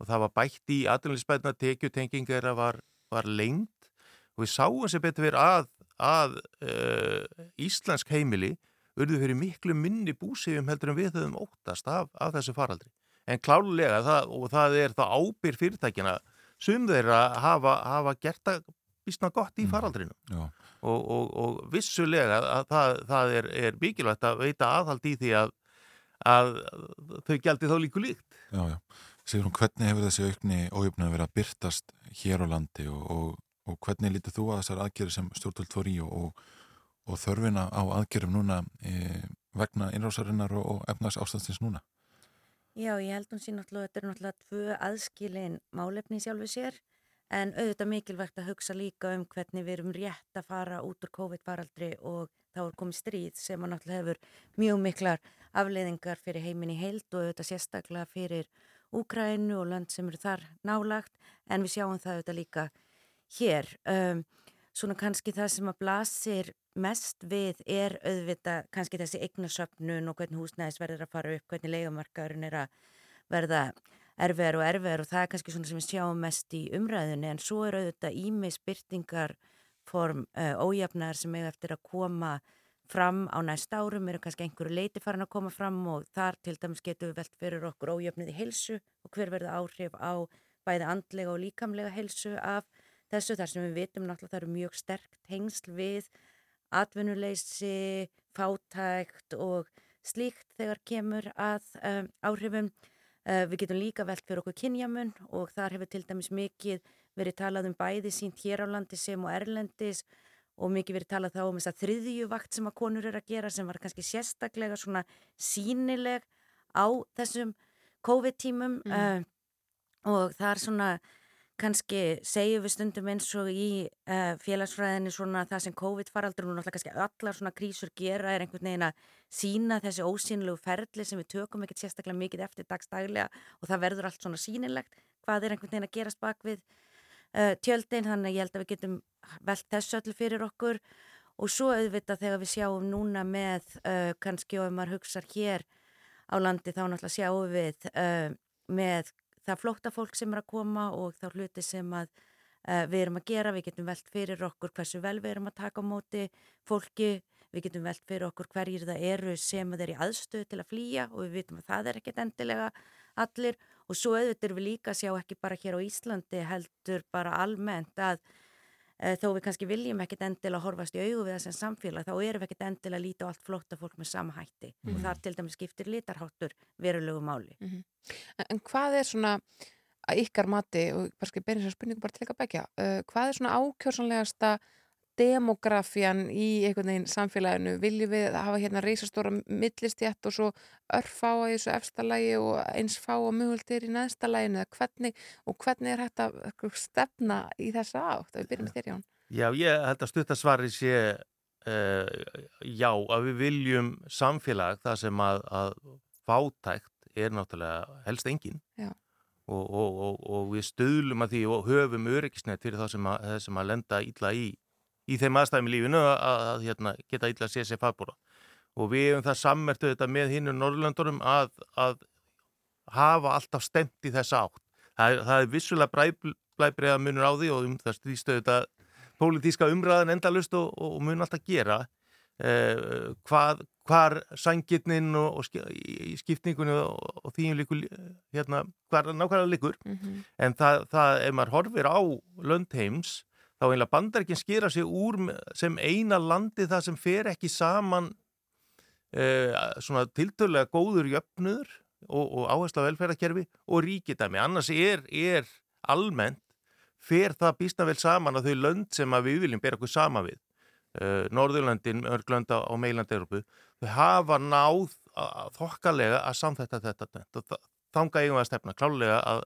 og það var bætt í atvinnuleysbæðina tekjutengingar var, var lengt og við sáum sem betur verið að, að uh, Íslensk heimili urðu fyrir miklu minni búsifjum heldur en við höfum óttast af, af þessu faraldri. En klálega það, og það er það ábyr fyrirtækina sum þeirra hafa, hafa gert það býstna gott í faraldrinu
Já.
og, og, og vissulega að það, það er, er mikilvægt að veita aðhald í því að, að þau gældi þá líku líkt.
Já, já. Sigur hún, hvernig hefur þessi aukni ójöfnum verið að byrtast hér á landi og, og, og hvernig lítið þú að þessar aðgerið sem stjórnvöld fór í og, og, þörfina á aðgerðum núna e, vegna innrásarinnar og, og efnags ástandins núna?
Já, ég held hún sín náttúrulega, þetta er náttúrulega tvö aðskilin málefni sjálfu sér en auðvitað mikilvægt að hugsa líka um hvernig við erum rétt að fara út úr COVID-faraldri og þá er komið stríð sem að náttúrulega hefur mjög miklar afleiðingar fyrir heiminni heild og auðvitað sérstaklega fyrir Úkrænu og lönd sem eru þar nálagt en við sjáum það auðvitað líka hér. Um, svona kannski það sem að blasir mest við er auðvitað kannski þessi eignasöfnun og hvernig húsnæðis verður að fara upp, hvernig leigamarkaðurinn er að verða erfiðar og erfiðar og það er kannski svona sem við sjáum mest í umræðunni. En svo er auðvitað ímis byrtingar form uh, ójafnar sem eiga eftir að koma fram á næst árum, eru kannski einhverju leiti farin að koma fram og þar til dæmis getum við velt fyrir okkur ójöfnið í heilsu og hver verður áhrif á bæði andlega og líkamlega heilsu af þessu þar sem við vitum náttúrulega það eru mjög sterkt hengsl við atvinnuleysi, fátækt og slíkt þegar kemur að um, áhrifum. Uh, við getum líka velt fyrir okkur kynjamun og þar hefur til dæmis mikið verið talað um bæði sínt hér á landi sem og erlendis og mikið verið talað þá um þess að þriðju vakt sem að konur eru að gera sem var kannski sérstaklega svona sínileg á þessum COVID-tímum
Mhm.
uh, og það er svona kannski segjum við stundum eins og í uh, félagsfræðinni svona það sem COVID-faraldur og náttúrulega kannski allar svona krísur gera er einhvern veginn að sína þessi ósýnilegu ferli sem við tökum ekkert sérstaklega mikið eftir dagstaglega og það verður allt svona sýnilegt. Hvað er einhvern veginn að gerast bak við uh, tjöldin? Þannig að ég held að við getum velt þessu öllu fyrir okkur. Og svo auðvitað þegar við sjáum núna með uh, kannski og ef maður hugsar hér á landi þá náttúrulega sjáum við með það flótta fólk sem er að koma og þá hluti sem að uh, við erum að gera, við getum velt fyrir okkur hversu vel við erum að taka á móti fólki, við getum velt fyrir okkur hverjir það eru sem þeir í aðstöð til að flýja og við vitum að það er ekkert endilega allir. Og svo auðvitað erum við líka að sjá ekki bara hér á Íslandi heldur bara almennt að þó við kannski viljum ekkert endilega horfast í augu við þessum samfélag þá erum við ekkert endilega að líta á allt flótta fólk með sama hætti
Mhm.
og þar til dæmis skiptir litarháttur verulegu máli.
Mhm. En, en hvað er svona að ykkar mati, og bara skal beina þessar spurningu bara til ykkar begja, uh, hvað er svona ákjörsanlegasta demografían í einhvern veginn samfélaginu? Viljum við hafa hérna reysastóra millistjætt og svo örfá í þessu efsta lagi og eins fá og möguldir í neðsta laginu eða hvernig, og hvernig er þetta eitthvað stefna í þessa átt? Ef Við byrjum þér, Jón.
Já, ég held að stuttasvari sé uh, já, að við viljum samfélag þar sem að, að fátækt er náttúrulega helst engin og, og, og, og við stöðlum að því og höfum öryggisnett fyrir þá sem að, sem að lenda illa í, í þeim aðstæðum í lífinu að, að, að hérna, geta illa að sé sér fagbúra og við hefum það sammertu þetta með hinn Norrlöndunum að, að hafa alltaf stemt í þessa átt. Það, er- það er vissulega blæbreiða munur á því og um það stýstu þetta pólitíska umræðan endalust og, og mun alltaf gera eh, hvað, hvar sangirnin og, og í skipningunni og, og því líkur hérna, hvar nákvæmlega líkur
Mhm.
en það, það, ef maður horfir á löndheims þá einlega bandarækinn skera sig úr sem eina landi það sem fer ekki saman uh, svona tiltölulega góður jöfnur og, og áherslu á velferðarkerfi og ríkidæmi. Annars er, er almennt fer það býsta vel saman að þau lönd sem við viljum bera okkur sama við. Uh, Norðurlöndin, örglönda og meilandi-Európu, þau hafa náð að- þokkalega að samþetta þetta og þa- þanga eigum við að stefna klálega að,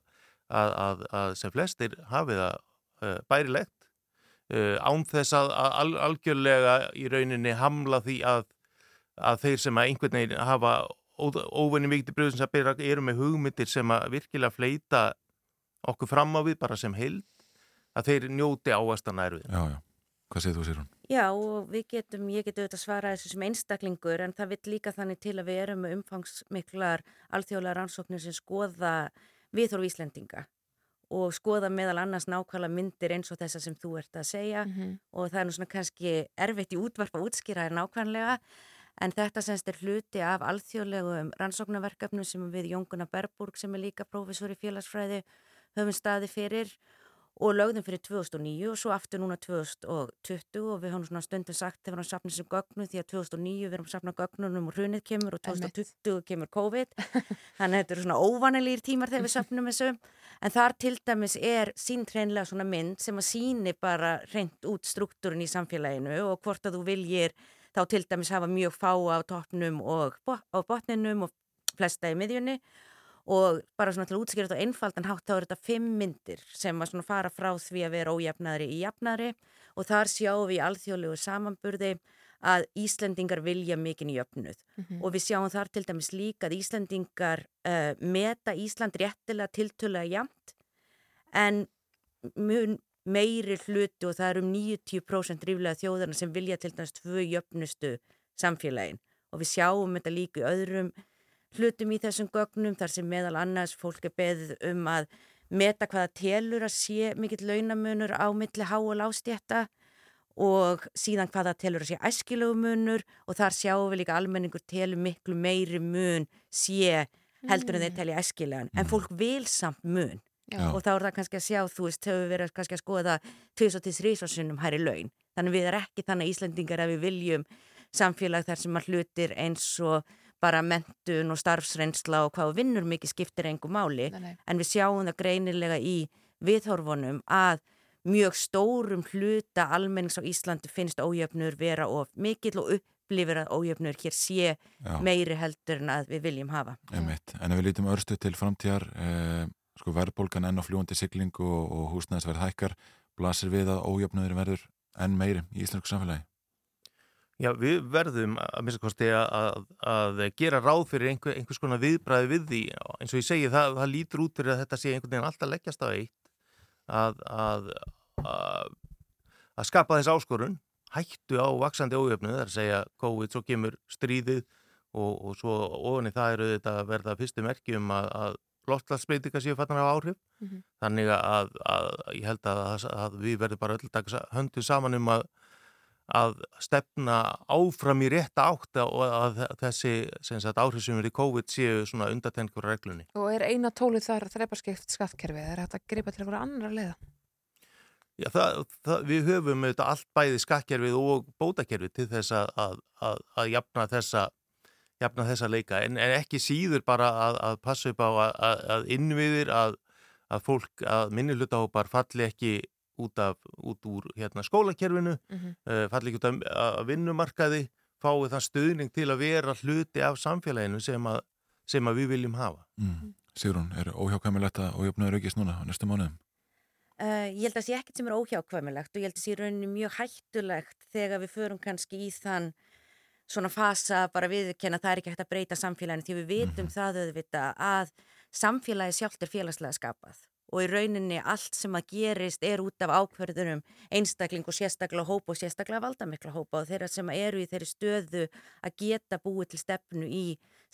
að, að, að sem flestir hafi það uh, bærilegt uh, án þess að, að al, algjörlega í rauninni hamla því að, að þeir sem að einhvern veginn hafa óvenni mikið bröðum sem að byrja eru með hugmyndir sem að virkilega fleita okkur fram á við bara sem heild að þeir njóti áastan erfið.
Já, já. Hvað segir þú, Sýrún?
Já og við getum, ég get auðvitað svarað þessu sem einstaklingur en það vill líka þannig til að við erum með umfangsmiklar alþjóðlega rannsóknir sem skoða viðhorf Íslendinga og skoða meðal annars nákvæmlega myndir eins og þessa sem þú ert að segja
Mhm.
og það er nú svona kannski erfitt í útvarp að útskýra þér nákvæmlega en þetta semst er hluti af alþjóðlegum rannsóknarverkefnum sem við Jónguna Berburg sem er líka prófessor í félagsfræði höfum staði fyrir og lögðum fyrir 2009 og svo aftur núna 2020 og við höfum svona stundum sagt þegar við erum safnið sem gögnum því að 2009 við erum safnað gögnunum og hrunið kemur og 2020 kemur COVID. Þannig að þetta eru svona óvanilýr tímar þegar við safnum þessu en þar til dæmis er sínt hreinlega svona mynd sem að síni bara hreint út struktúrin í samfélaginu og hvort að þú viljir þá til dæmis hafa mjög fáa á toppnum og á botninum og flesta í miðjunni og bara svona til að útskýra þetta á einfaldan hátt þá er þetta fimm myndir sem að svona fara frá því að vera ójafnari í jafnari og þar sjáum við í alþjóðlegu samanburði að Íslendingar vilja mikinn í jöfnuð
Mhm.
og við sjáum þar til dæmis líka að Íslendingar uh, meta Ísland réttilega tiltölulega jafnt en mun meiri hluti og það er um 90% ríflega þjóðarna sem vilja til dæmis tvö jöfnustu samfélagin og við sjáum þetta líka í öðrum hlutum í þessum gögnum þar sem meðal annars fólk er beðið um að meta hvaða telur að sé mikill launamunur á milli há og lástjætta og síðan hvaða telur að sé æskilegu munur og þar sjáum við líka almenningur telur miklu meiri mun sé heldur en þeir telja æskilegan. En fólk vil samt mun.
Já.
og þá er það kannski að sjá, þú veist, við verið kannski að skoða tvís og til þrísvarsinnum hæri laun. Þannig við erum ekki þannig Íslendingar að við viljum samfélag þar sem að hlutir eins og bara mentun og starfsreynsla og hvað vinnur mikið skiptir engu máli
Nei, nei.
en við sjáum það greinilega í viðhorfunum að mjög stórum hluta almennings á Íslandi finnst ójöfnur vera of mikill og upplifir að ójöfnur hér sé
Já.
meiri heldur en að við viljum hafa.
Einmitt. En ef við lítum örstu til framtíðar, eh, sko verðbólgan enn á fljúandi sigling og, og húsnæðisverð hækkar, blasir við að ójöfnuður verður enn meiri í íslensku samfélagi?
Já, við verðum að minnst kosti að, að gera ráð fyrir einhver, einhvers konar viðbræði við því eins og ég segi það, það lítur út fyrir að þetta sé einhvern veginn alltaf leggjast á eitt að, að, að, skapa þess áskorun hættu á vaksandi ójöfnu það er að segja COVID, svo kemur stríðið og, og svo ofan í það eru þetta að verða fyrstu merkjum að, að loftlagsbreytinga séu fattan af áhrif
Mhm.
þannig að, að ég held að, að við verðum bara öll taka höndu saman um að að stefna áfram í rétta átt og að þessi sagt, áhrif sem er í COVID séu svona undatengur reglunni.
Og er eina tólið þar þreiparskipt skattkerfi? Er þetta að gripa til einhverja annar leiða?
Já, það, það, við höfum auðvitað allt bæði skattkerfið og bótakerfið til þess að, að, að, að jafna, þessa, jafna þessa leika en, en ekki síður bara að, að passa upp á að innviðir að fólk, að minnihlutahópar falli ekki út, af, út úr hérna, skólakerfinu, mm
Mhm.
-hmm. uh, falli ekki út af, af vinnumarkaði, fái þann stuðning til að vera hluti af samfélaginu sem að, sem að við viljum hafa.
Mm. Sigrun, er óhjákvæmilegt að ójöfnuður aukist núna á næstu mánuðum?
Uh, ég held að sé ekkert sem er óhjákvæmilegt og ég held að sé í rauninni mjög hættulegt þegar við förum kannski í þann svona fasa bara viðkenna það er ekki hægt að breyta samfélaginu því við vitum það auðvitað að samfélagi sjálft er félagslega skapað og í rauninni allt sem að gerist er út af ákverðunum einstakling og sérstaklega hópa og sérstaklega valdamikla hópa og þeirra sem eru í þeirri stöðu að geta búið til stefnu í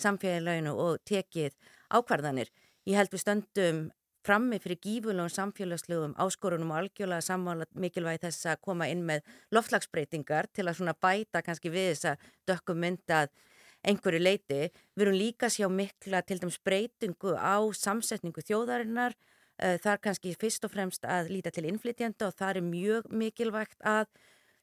samfélaginu og tekið ákvarðanir. Ég held við stöndum frammi fyrir gífurlegum samfélagslegum áskorunum og algjörlega sammála mikilvægi þess að koma inn með loftlagsbreytingar til að svona bæta kannski við þessa dökkum myndað einhverju leiti. Við erum líka að sjá mikla til dæmis breytingu á samsetningu þjóðarinnar. Eh, Það er kannski fyrst og fremst að líta til innflytjanda og það er mjög mikilvægt að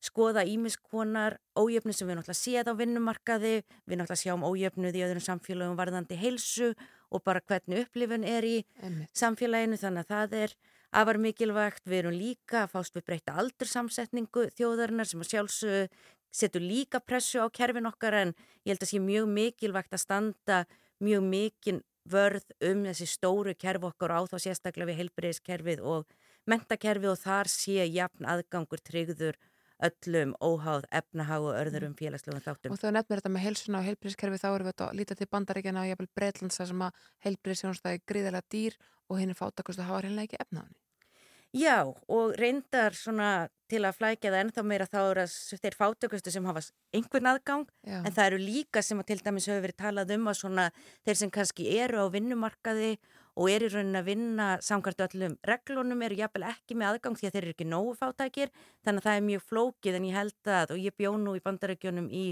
skoða ímiskonar ójöfnu sem við náttúrulega séð á vinnumarkaði, við náttúrulega sjáum ójöfnuð í öðrum samfélagum varðandi heilsu og bara hvernig upplifun er í
Einmitt.
samfélaginu þannig að það er afar mikilvægt. Við erum líka að fást við breyta aldursamsetningu þjóðarinnar sem að sjálfsög setur líka pressu á kerfin okkar en ég held að sé mjög mikilvægt að standa mjög mikinn vörð um þessi stóru kerfi okkar á þá sérstaklega við heilbreyðiskerfið og mentakerfið og þar sé jafn aðgangur tryggður öllum óháð efnahag og örðurum félagslegum þáttum.
Og þegar nefnir þetta með heilsuna og heilbríðiskerfi þá erum við að líta til bandaríkjana og jafnvel Breitlandsa sem að heilbríðisjónstæði gríðilega dýr og hinn er fátakustu að hafa reynilega ekki efnaðan.
Já, og reyndar svona til að flækja það ennþá meira þá eru að þeir fátökustu sem hafa einhvern aðgang
Já.
en það eru líka sem að til dæmis hefur verið talað um að svona þeir sem kannski eru á vinnumarkaði og eru í raunin að vinna samkvæmt öllum reglunum eru jafnvel ekki með aðgang því að þeir eru ekki nógu fátækir þannig að það er mjög flókið en ég held að og ég bjó nú í bandarækjunum í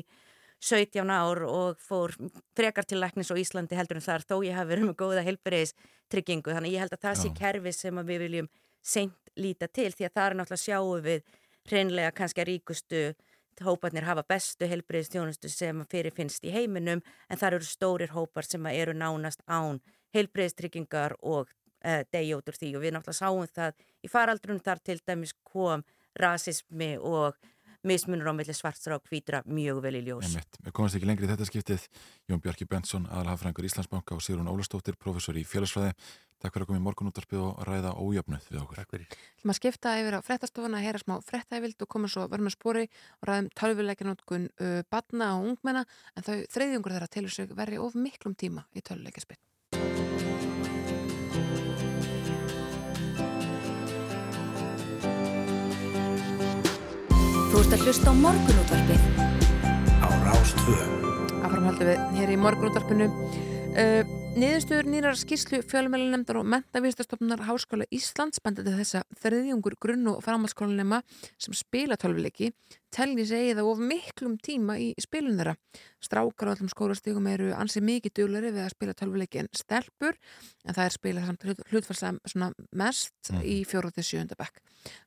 17 ár og fór frekar til læknis á Íslandi heldur en þar þó ég hafi verið með góða heilbyrðis tryggingu þannig ég held að það sé
Já.
kerfi sem að við viljum seint líta til því að það er náttúrulega sjáum við hreinlega kannski að ríkustu hóparnir hafa bestu heilbreyðstjónustu sem fyrirfinnst í heiminum en það eru stórir hópar sem eru nánast án heilbreyðstryggingar og uh, degi út úr því. Og við náttúrulega sáum það í faraldrun þar til dæmis kom rasismi og mismunur á milli svartra og hvítra mjög vel í ljós.
Við komumst ekki lengri í þetta skiptið. Jón Bjarki Benson, aðalhafrængur Íslandsbanka og Sigrun Ólafstóttir, professor í félagsfræði. Takk fyrir að koma í morgunúttarpið og ræða ójöfnuð við okkur.
Takk fyrir.
Þú maður skipta yfir á frettastofuna, heyra smá frettævild og koma svo verðum með spori og ræðum tölvuleikinótkun uh, badna og ungmenna en þau þreyðjungur þeirra telur sig verri of miklum tíma í tölvuleikaspill.
Þú ert að hlusta á morgunútvarpið
á Rástvö.
Áframhaldum við hér í morgunúttarpinu. Uh, Niðurstöður nýrar skýrslu fjölmjölunemndar og mentavísastofnunar Háskóla Íslands benda til þess að þriðjungur grunn- og framhalskólanema sem spila tölvuleiki telli segið of miklum tíma í spilun þeirra. Strákar á allum skólastígum eru ansið mikið djúlari við að spila tölvuleiki en stelpur en það er spilað samt hlut, hlutfarslega mest í fjóruð til sjönda bekk.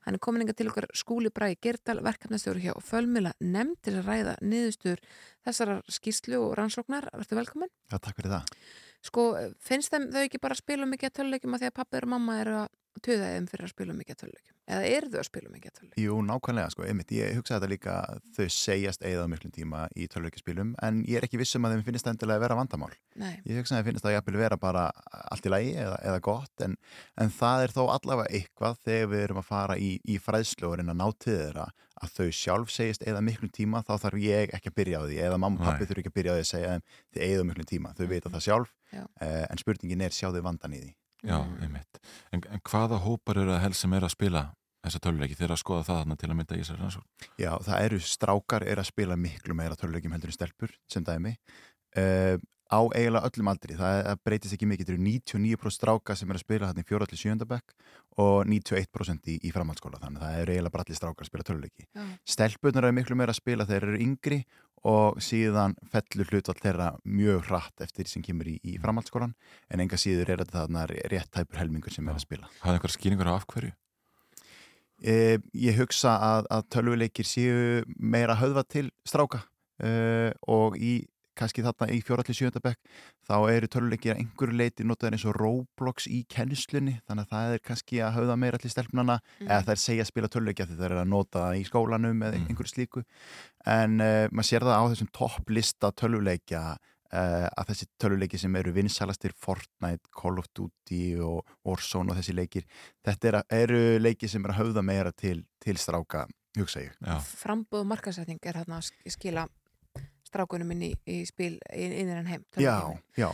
Hann er komin inga til okkar skúli Bræði Gerdal, verkefnastjóri hjá Fölmila nefnd til að ræða niðurstöður þessarar skýrslu og rannsóknar. Verður velkomin?
Já, takk fyrir það.
Sko, finnst þeim þau ekki bara að spila mikið að töluleikjum að því að pappi og mamma eru að töða þeim fyrir að spila mikið að töluleikjum? Eða eru þau að spila mikið að töluleikjum?
Jú, nákvæmlega, sko, einmitt, ég hugsa þetta líka þau segjast eigað miklum tíma í töluleikjaspilum en ég er ekki vissum að þeim finnst endilega að vera vandamál.
Nei.
Ég hugsa að þeim finnst það jafnvel vera bara allt í lagi eða, eða gott en, en það er þó allavega eitthvað þegar við erum að fara í, í reyna að ná til þeirra að þau sjálf segist eigað miklum tíma þá þarf ég ekki að byrja á því eða mamma og pappi þurfi ekki að byrja á því að segja þeim þið eigað miklum tíma, þau vita það sjálf
Já.
eh, en spurningin er sjáðu vandan í því.
Já, einmitt. En, en hvaða hópar eru það helst sem er að spila þessa töluleiki þegar að skoða það þarna til að mynda í þessari rannsókn?
Já, það eru strákar er að spila miklu meira töluleikjum heldur en stelpur sem dæmi uh, á eiginlega öllum aldri, það, það breytist ekki mikið, það eru 99% stráka sem er að spila þarna í 4. til 7. bekk og 91% í, í framhaldsskóla þannig að það eru eiginlega bara allir strákar að spila töluleiki
Já.
stelpunar eru miklu meira að spila þegar þeir eru yngri og síðan fellur hlutvall þeirra mjög hratt eftir því sem kemur í, í framhaldsskólan en enga síður er þetta þarna rétt tæpur helmingur sem er að spila
Hafði einhver skýringur á af hverju?
Eh, ég hugsa að, að tölvuleikir séu meira höfða til stráka eh, og í kannski þarna í fjóraðli sjöndabekk þá eru tölvuleikir að einhverju leiti notaður eins og Roblox í kennislunni þannig að það er kannski að höfða meira til stelpnana
Mm.
eða það er segja að spila tölvuleikja því það er að nota það í skólanum eða einhverju slíku en uh, maður sér það á þessum topplista tölvuleikja uh, að þessi tölvuleiki sem eru vinsalastir Fortnite, Call of Duty og Warzone og þessi leikir þetta er, eru leiki sem er að höfða meira til, til stráka, hugsa ég
Já.
Frambóð markasetning er hérna að sk- skila strákunum inn í, í spil inn inn en heim.
Já, já,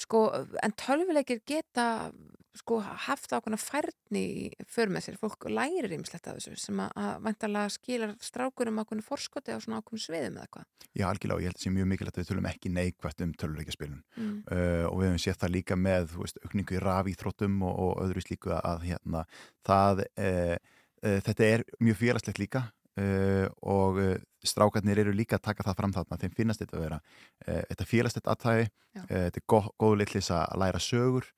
Sko, en tölvuleikir geta sko haft ákveðna færni för með sér, fólk lærir ýmislegt af þessu sem að, að vantarlega skilar strákurum ákveðnu forskoti á svona ákveðnu sviðum eða hvað.
Já, algjörlega og ég held að það sé mjög mikilvægt að við tölum ekki neikvægt um tölvuleikjaspilun
Mm.
uh, og við hefum séð það líka með veist, aukningu í rafíþróttum og, og öðru slíku að hérna það uh, uh, þetta er mjög félagslegt líka uh, og uh, strákarnir eru líka að taka það fram þarna, þeim finnast þetta að vera uh, þetta félagslegt aðtæði þetta er gó, góðu leitlis að læra sögur.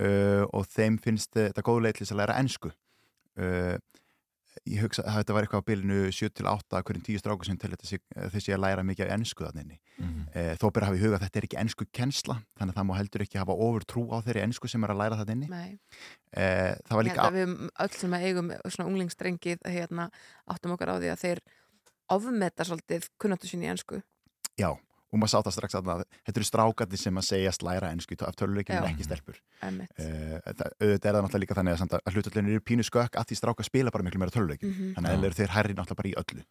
Uh, og þeim finnst þetta góðu leitlis að læra ensku. Uh, ég hugsa að þetta var eitthvað á bylunu 7-8 hverjum 10 strákur sem til þessi, þessi að læra mikið af ensku þannig inni
Mhm.
Eh, þó ber að hafa í huga að þetta er ekki ensku kennsla þannig að það má heldur ekki hafa ofur trú á þeirri ensku sem er að læra það inni
Nei.
eh, það var líka
að við öll sem að eigum svona unglingstrengið hérna áttum okkar á því að þeir ofmeta svolítið kunnáttu sín í ennsku.
já, og maður sá það strax að þetta eru strákandi sem að segjast læra ensku af töluleikinu en ekki stelpur. Eh, það, auðvitað er það náttúrulega líka þannig að, samt að að hlutallinu eru pínu skökk að því stráka spila bara miklu meira töluleikin
Mhm.
þannig að þeir eru þeir herri náttúrulega bara í öllu.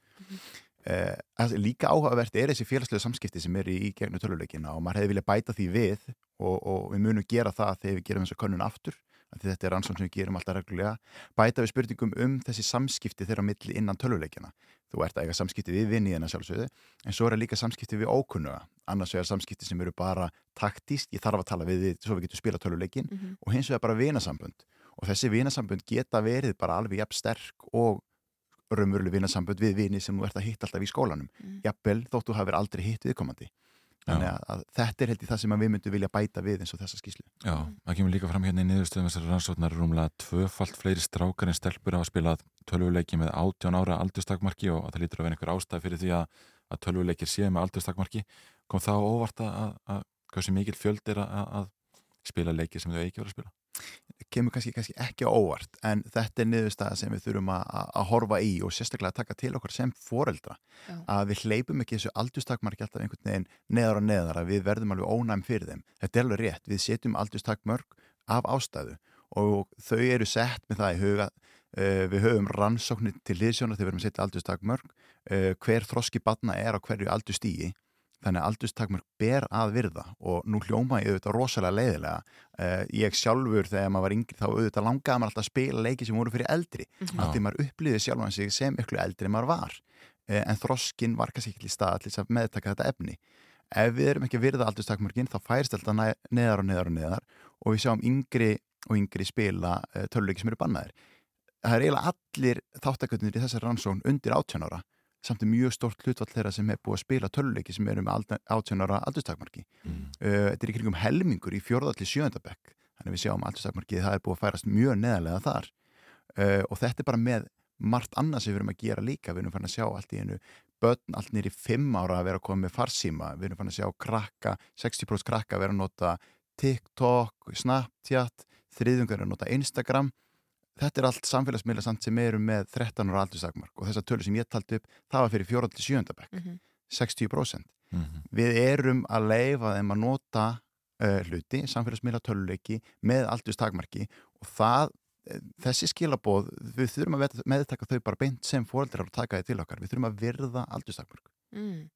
Eh, það er líka áhugavert er þessi félagslegu samskipti sem eru í gegnum töluleikina og maður hefði viljað bæta því við og, og við munum gera það þegar við gerum þessu könnun aftur af því þetta er rannsókn sem við gerum alltaf reglulega bæta við spurningum um þessi samskipti þeirra milli innan töluleikina þú ert að eiga samskipti við vinniðina sjálfsögðu en svo er það líka samskipti við ókunnuga annars vegar samskipti sem eru bara taktíst ég þarf að tala við þið svo við getum spila töluleikin
Mhm.
og hins vegar bara vinasambönd og þessi vinasambönd geta verið bara alveg jafn sterk og raunveruleg vinasambönd við vini sem þú ert að hitta alltaf í skólanum
Mm.
jafnvel þótt þú hafir aldrei hitt viðkomandi þannig að, að þetta er held í það sem við myndum vilja bæta við eins og þessa skýslu
Já, það kemur líka fram hérna í niðurstöðum þessari rannsóknar rúmlega tvöfalt fleiri strákar en stelpur hafa spilað tölvuleiki með 18 ára aldurstakmarki og það lítur að vera einhver ástæð fyrir því að, að tölvuleikir séu með aldurstakmarki. Kom það á óvart að, að, að hversu mikill fjöld er að, að spila leiki sem þau ekki voru að spila
kemur kannski, kannski ekki óvart en þetta er niðurstaða sem við þurfum að, að- horfa í og sérstaklega að taka til okkur sem foreldra.
Já.
að við hleypum ekki þessu aldurstakmarki alltaf einhvern veginn neðar og neðar að við verðum alveg ónæm fyrir þeim. Þetta er alveg rétt, við setjum aldurstakmörk af ástæðu og þau eru sett með það í huga uh, við höfum rannsóknir til liðsjónar þegar við erum að setja aldurstakmörk uh, hver þroski batna er á hverju aldurstígi þannig að aldurstakmörk ber að virða og nú hljóma ég auðvitað rosalega leiðilega uh, ég sjálfur þegar maður var yngri þá auðvitað langaði maður alltaf að spila leiki sem voru fyrir eldri.
Mhm.
af því maður upplýði sjálfan sig sem ykkur eldri en maður var. Uh, en þroskin var kannski ekki til stað til þess að meðtaka þetta efni. Ef við erum ekki að virða aldurstakmörkin þá færst næ- neðar og neðar og neðar og við sjáum yngri og yngri spila uh, töluleiki sem eru bannaðir. Það er eiginlega allir þáttakvöldinir í þessari rannsókn undir 18 ára samt er mjög stort hlutfall þeirra sem er búið að spila töluleiki sem eru með alda- 18 ára aldurstakmarki.
Mm.
uh, þetta er í kringum helmingur í fjórðalli sjöndabekk þannig við sjáum aldurstakmarkið það er búið að færast mjög neðarlega þar. Uh, og þetta er bara með margt annað sem við erum að gera líka. Við erum fann að sjá allt í einu börn allt nýri 5 ára að vera að koma með farsíma. Við erum fann að sjá krakka 60% krakka að vera að nota TikTok, Snapchat þriðungar að nota Instagram þetta er allt samfélagsmiðla samt sem eru með 13 ára aldurstakmark og þessar tölur sem ég taldi upp það var fyrir 4. til 7. bekk
Mhm.
60%
Mhm.
við erum að leifa þeim að nota uh, hluti, samfélagsmiðla töluleiki með aldurstakmarki og það eh, þessi skilabóð, við þurfum að meðtaka þau bara beint sem fóreldrar og taka þau til okkar, við þurfum að virða aldurstakmark
Mm.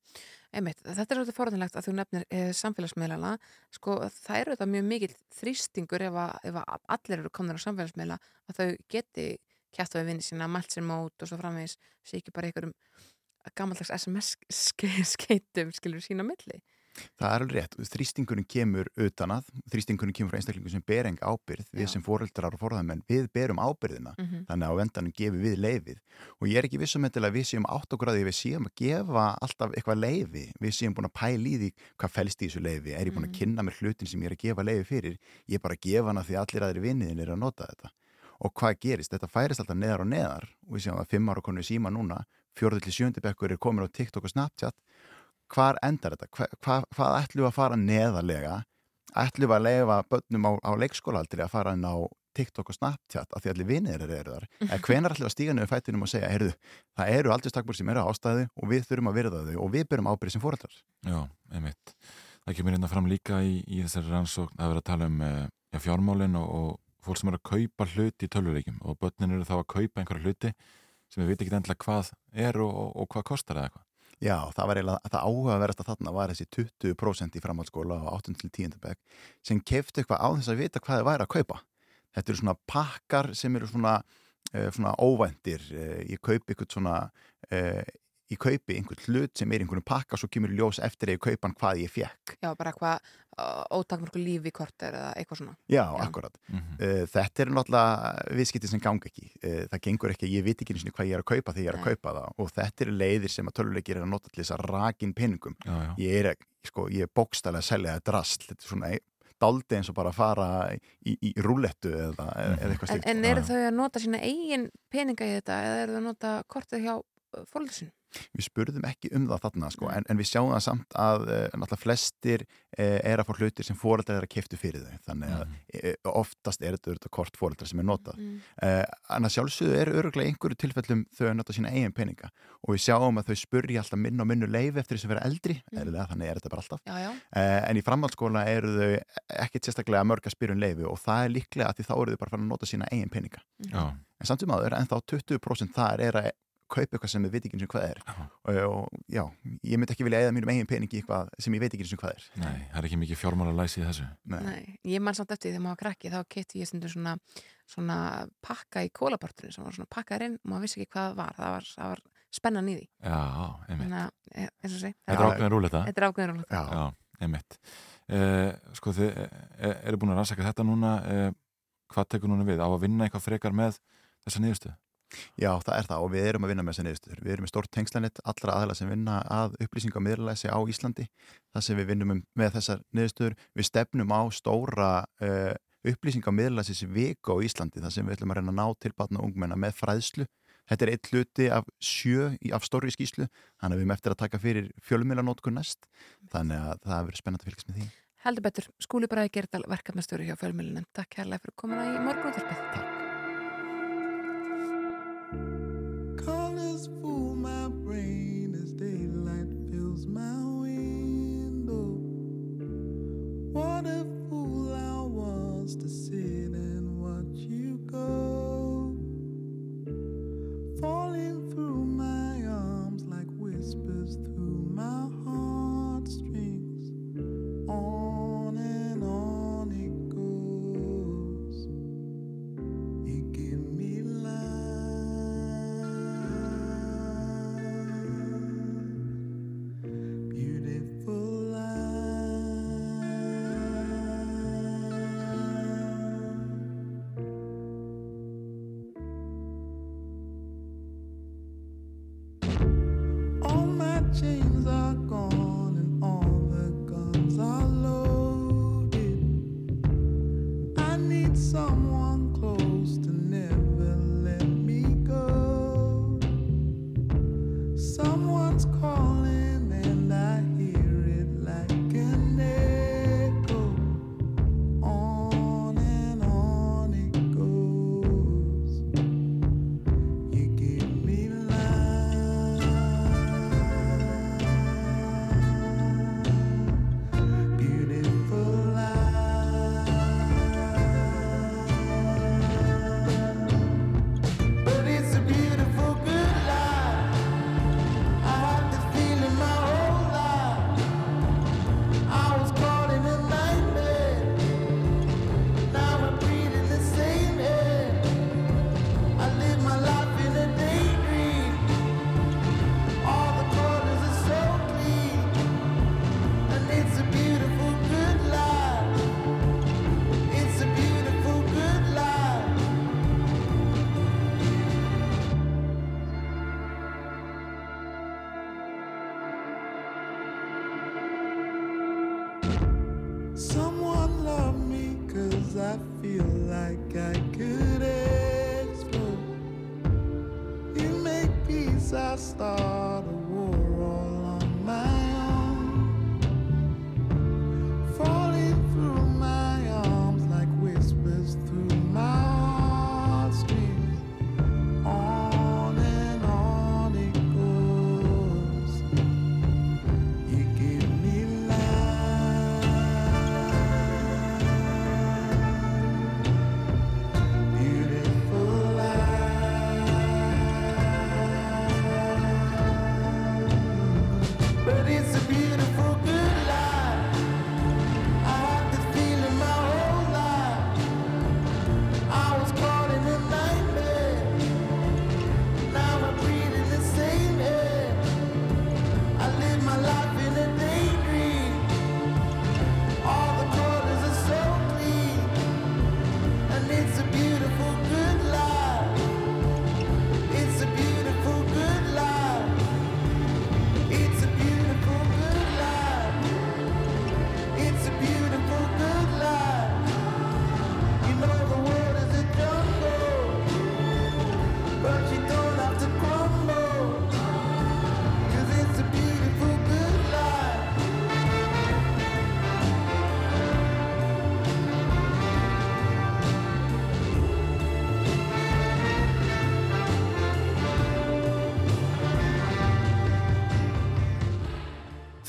Einmitt, þetta er svolítið forðanlegt að þú nefnir e, samfélagsmiðlana sko það eru þetta mjög mikill þrýstingur ef, að, ef að allir eru komnir á samfélagsmiðla að þau geti kjæft á við vinni sína, mælt sér mót og svo framvegis sé ekki bara einhverjum gammaldags SMS ske- skeytum skilur sína milli
Það er alveg rétt, þrýstingurinn kemur utan að, þrýstingurinn kemur frá einstaklingum sem ber enga ábyrð, við
Já.
sem foreldrar og forðamenn, við berum ábyrðina,
Mhm.
þannig að á endanum gefum við leifið og ég er ekki vissum að við séum átt því að við séum að gefa alltaf eitthvað leifi, við séum búin að pæla í því hvað fælst í þessu leifi, er ég búin að
Mhm.
kynna mér hlutin sem ég er að gefa leifi fyrir, ég er bara að gefa hana því allir aðri vinniðin er að nota þetta. Og hvað gerist, þetta færist alltaf neðar og neðar. Og við séum að fimm ára konu síma núna, fjórðu til sjöndi bekkur er komin á TikTok og Snapchat hvar endar þetta? Hva, hva, hvað ætlum við að fara neðarlega? Ætlum við að leifa börnum á, á leikskólaaldri að fara inn á TikTok og Snapchat af því allir vinir eru þar? Eða hvenar ætlum við að stíga niður fættinum og segja, heyrðu, það eru aldurstakmur sem eru á ástæðu og við þurfum að virða þau og við byrjum ábyrði sem fóreldrar.
Já, einmitt. Það kemur hérna fram líka í, í þessari rannsókn að vera að tala um eh, já, fjármálin og, og fólk sem eru að kaupa hluti í tölvuleikjum og börnin eru þá að kaupa einhverja hluti sem við veit ekki endilega hvað er og, og, og hvað kostar eða eitthvað.
Já, það var eiginlega, það áhugaverðast að þarna var þessi 20% í framhaldsskóla á 8. til 10. bekk sem keftu eitthvað á þess að vita hvað þið væri að kaupa. Þetta eru svona pakkar sem eru svona, uh, svona óvæntir. Uh, ég kaupi eitthvað svona, uh, ég kaupi einhvern hlut sem er í einhvern pakka og svo kemur í ljós eftir að ég kaupa hann hvað ég fekk.
Já, bara eitthvað ótakmörku lífi korter eða eitthvað svona
Já, akkurat. Uh, þetta er náttúrulega viðskipti sem ganga ekki. Uh, það gengur ekki, ég veit ekki eins og hvað ég er að kaupa þegar ég er að kaupa það og þetta eru leiðir sem að töluleikir er að nota til þess að rakin peningum.
Já, já.
Ég er, sko, ég er bókstælega að selja það drasl. Þetta er svona daldi eins og bara að fara í, í rúlettu eða, eða eitthvað
En,
slíkt.
en eru þau að nota sína eigin peninga í þetta eða eru þau að nota kortið hjá fólksin?
Við spurðum ekki um það þarna sko, en, en við sjáum það samt að uh, náttúrulega flestir uh, er að fá hlutir sem fóreldrar er að keftu fyrir þau þannig að uh, oftast er þetta auðvitað kort fóreldrar sem er notað
Mm.
uh, en að sjálfsögðu eru öruglega einhverju tilfellum þau að nota sína eigin peninga og við sjáum að þau spurja alltaf minn og minnu leifi eftir þess að vera eldri,
Mm.
eðlilega þannig er þetta bara alltaf
Já, já.
Uh, en í framhaldsskóla eru þau ekkert sérstaklega mörg að spyrja um leifi og það er líklega að því þá eru þau bara að nota sína eigin peninga
Já.
en samt um aður, en þá 20% þar er að kaupa eitthvað sem við veit ekki eins og hvað er og, og já, ég myndi ekki vilja eða mínum eigin peningi í eitthvað sem ég veit ekki eins og hvað er
Nei, það er ekki mikið fjármála læsi í þessu.
Nei, ég man samt eftir því þegar maður var krakki þá keitti ég stundu svona, svona pakka í kólaportunni sem var svona pakkaður inn og maður vissi ekki hvað það var, það var, það var spennan í því
Já, einmitt.
Segi
Þetta er ákveðin rúleta.
Þetta er ákveðin
Já
einmitt. Eh, sko, þið eh, eru búin að rannsaka þetta núna. Eh, hvað tekur núna við? Á að vinna eitthvað frekar með þessa niðurstu?
Já, það er það og við erum að vinna með þessi niðurstöður. Við erum með stórt tengslanett allra aðalega sem vinna að upplýsinga og miðlæsi á Íslandi. Það sem við vinnum um með þessar niðurstöður. Við stefnum á stóra uh, upplýsinga og miðlæsi sem viku á Íslandi þar sem við ætlum að reyna að ná til batna og ungmenna með fræðslu. Þetta er eitt hluti af sjö af stóri skýslu, þannig að við erum eftir að taka fyrir fjölmiðlanótkun næst, þannig að það verður spennandi að fylgjast með því.
Heldur betur, skúli bara að gera verkefnastjóri hjá fjölmjölunum Takk
Colors fool my brain as daylight fills my window. What a fool I was to sit